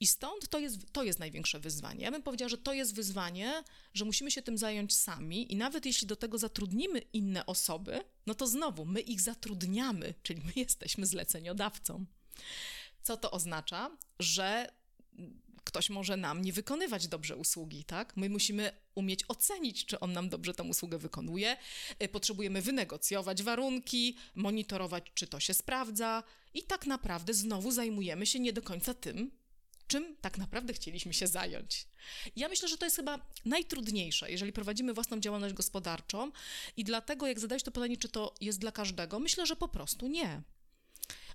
I stąd to jest, to jest największe wyzwanie. Ja bym powiedziała, że to jest wyzwanie, że musimy się tym zająć sami i nawet jeśli do tego zatrudnimy inne osoby, no to znowu my ich zatrudniamy, czyli my jesteśmy zleceniodawcą. Co to oznacza? Że ktoś może nam nie wykonywać dobrze usługi, tak? My musimy umieć ocenić, czy on nam dobrze tę usługę wykonuje. Y, potrzebujemy wynegocjować warunki, monitorować, czy to się sprawdza, i tak naprawdę znowu zajmujemy się nie do końca tym, czym tak naprawdę chcieliśmy się zająć. Ja myślę, że to jest chyba najtrudniejsze, jeżeli prowadzimy własną działalność gospodarczą, i dlatego, jak zadałeś to pytanie, czy to jest dla każdego, myślę, że po prostu nie.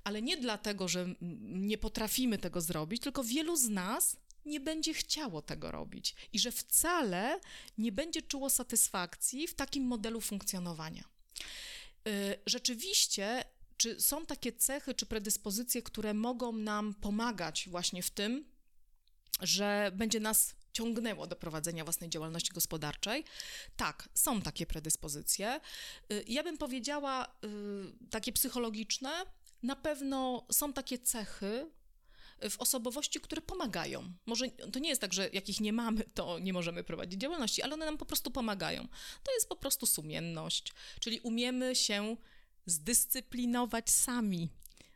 Ale nie dlatego, że nie potrafimy tego zrobić, tylko wielu z nas nie będzie chciało tego robić i że wcale nie będzie czuło satysfakcji w takim modelu funkcjonowania. Y, rzeczywiście czy są takie cechy czy predyspozycje, które mogą nam pomagać właśnie w tym, że będzie nas ciągnęło do prowadzenia własnej działalności gospodarczej. Tak, są takie predyspozycje. Y, ja bym powiedziała, y, takie psychologiczne, na pewno są takie cechy w osobowości, które pomagają. Może to nie jest tak, że jak ich nie mamy, to nie możemy prowadzić działalności, ale one nam po prostu pomagają. To jest po prostu sumienność, czyli umiemy się zdyscyplinować sami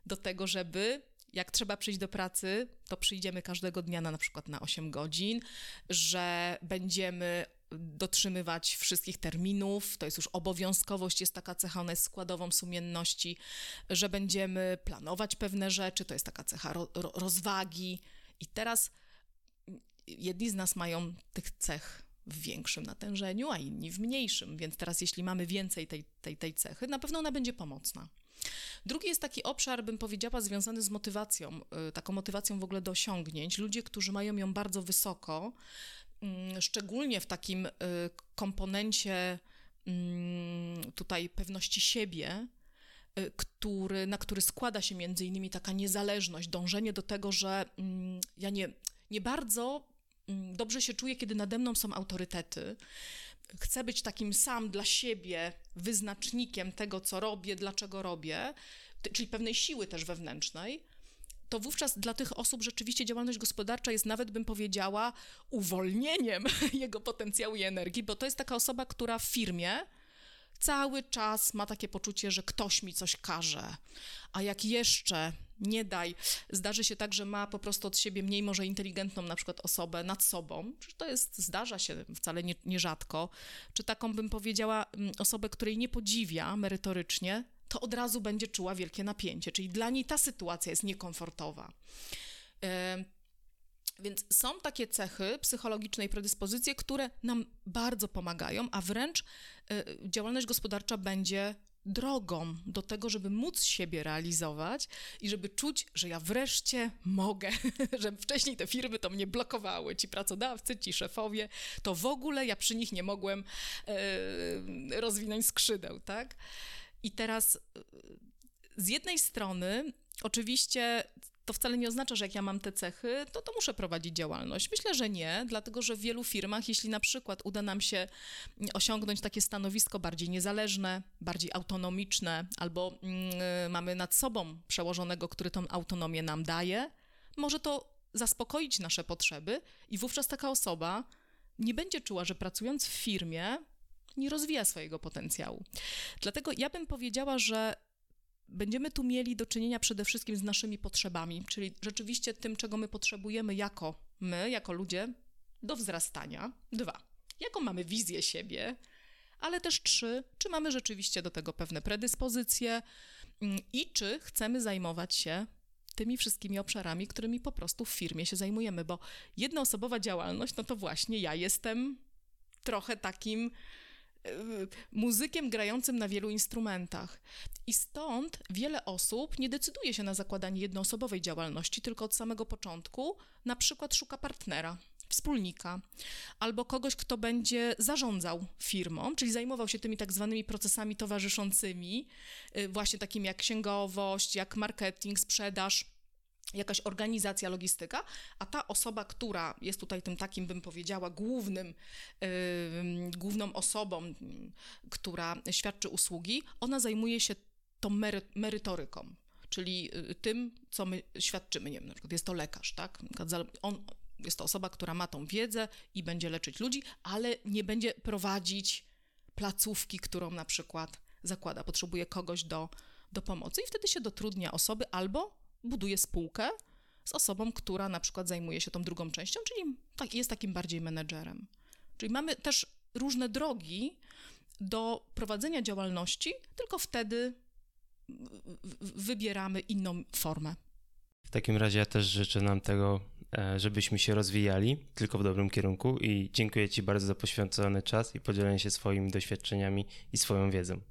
do tego, żeby jak trzeba przyjść do pracy, to przyjdziemy każdego dnia na, na przykład na 8 godzin, że będziemy dotrzymywać wszystkich terminów, to jest już obowiązkowość, jest taka cecha, ona jest składową sumienności, że będziemy planować pewne rzeczy, to jest taka cecha ro, ro, rozwagi. I teraz jedni z nas mają tych cech w większym natężeniu, a inni w mniejszym. Więc teraz, jeśli mamy więcej tej, tej, tej cechy, na pewno ona będzie pomocna. Drugi jest taki obszar, bym powiedziała, związany z motywacją, y, taką motywacją w ogóle do osiągnięć. Ludzie, którzy mają ją bardzo wysoko, szczególnie w takim y, komponencie mm, tutaj pewności siebie, y, który, na który składa się między innymi taka niezależność, dążenie do tego, że mm, ja nie, nie bardzo Mm, dobrze się czuję, kiedy nade mną są autorytety. Chcę być takim sam dla siebie wyznacznikiem tego, co robię, dlaczego robię, czyli pewnej siły też wewnętrznej. To wówczas dla tych osób rzeczywiście działalność gospodarcza jest nawet, bym powiedziała, uwolnieniem *laughs* jego potencjału i energii, bo to jest taka osoba, która w firmie cały czas ma takie poczucie, że ktoś mi coś każe, a jak jeszcze nie daj, zdarzy się tak, że ma po prostu od siebie mniej może inteligentną na przykład osobę nad sobą, to jest, zdarza się wcale nie, nierzadko, czy taką bym powiedziała mm, osobę, której nie podziwia merytorycznie, to od razu będzie czuła wielkie napięcie, czyli dla niej ta sytuacja jest niekomfortowa. Więc są takie cechy psychologiczne i predyspozycje, które nam bardzo pomagają, a wręcz y, działalność gospodarcza będzie drogą do tego, żeby móc siebie realizować i żeby czuć, że ja wreszcie mogę, *laughs* że wcześniej te firmy to mnie blokowały, ci pracodawcy, ci szefowie, to w ogóle ja przy nich nie mogłem y, rozwinąć skrzydeł, tak? I teraz y, z jednej strony oczywiście to wcale nie oznacza, że jak ja mam te cechy, to to muszę prowadzić działalność. Myślę, że nie, dlatego że w wielu firmach, jeśli na przykład uda nam się osiągnąć takie stanowisko bardziej niezależne, bardziej autonomiczne, albo mm, mamy nad sobą przełożonego, który tą autonomię nam daje, może to zaspokoić nasze potrzeby i wówczas taka osoba nie będzie czuła, że pracując w firmie nie rozwija swojego potencjału. Dlatego ja bym powiedziała, że będziemy tu mieli do czynienia przede wszystkim z naszymi potrzebami, czyli rzeczywiście tym, czego my potrzebujemy jako my, jako ludzie do wzrastania. Dwa, jaką mamy wizję siebie, ale też trzy, czy mamy rzeczywiście do tego pewne predyspozycje mm, i czy chcemy zajmować się tymi wszystkimi obszarami, którymi po prostu w firmie się zajmujemy, bo jednoosobowa działalność, no to właśnie ja jestem trochę takim muzykiem grającym na wielu instrumentach. I stąd wiele osób nie decyduje się na zakładanie jednoosobowej działalności, tylko od samego początku na przykład szuka partnera, wspólnika, albo kogoś, kto będzie zarządzał firmą, czyli zajmował się tymi tak zwanymi procesami towarzyszącymi, y, właśnie takimi jak księgowość, jak marketing, sprzedaż jakaś organizacja, logistyka, a ta osoba, która jest tutaj tym takim, bym powiedziała, głównym, yy, główną osobą, która świadczy usługi, ona zajmuje się tą mery merytoryką, czyli y, tym, co my świadczymy. Nie wiem, na przykład jest to lekarz, tak? On, jest to osoba, która ma tą wiedzę i będzie leczyć ludzi, ale nie będzie prowadzić placówki, którą na przykład zakłada. Potrzebuje kogoś do, do pomocy i wtedy się dotrudnia osoby albo buduje spółkę z osobą, która na przykład zajmuje się tą drugą częścią, czyli tak, jest takim bardziej menedżerem. Czyli mamy też różne drogi do prowadzenia działalności, tylko wtedy wybieramy inną formę. W takim razie ja też życzę nam tego, e, żebyśmy się rozwijali tylko w dobrym kierunku i dziękuję Ci bardzo za poświęcony czas i podzielenie się swoimi doświadczeniami i swoją wiedzą.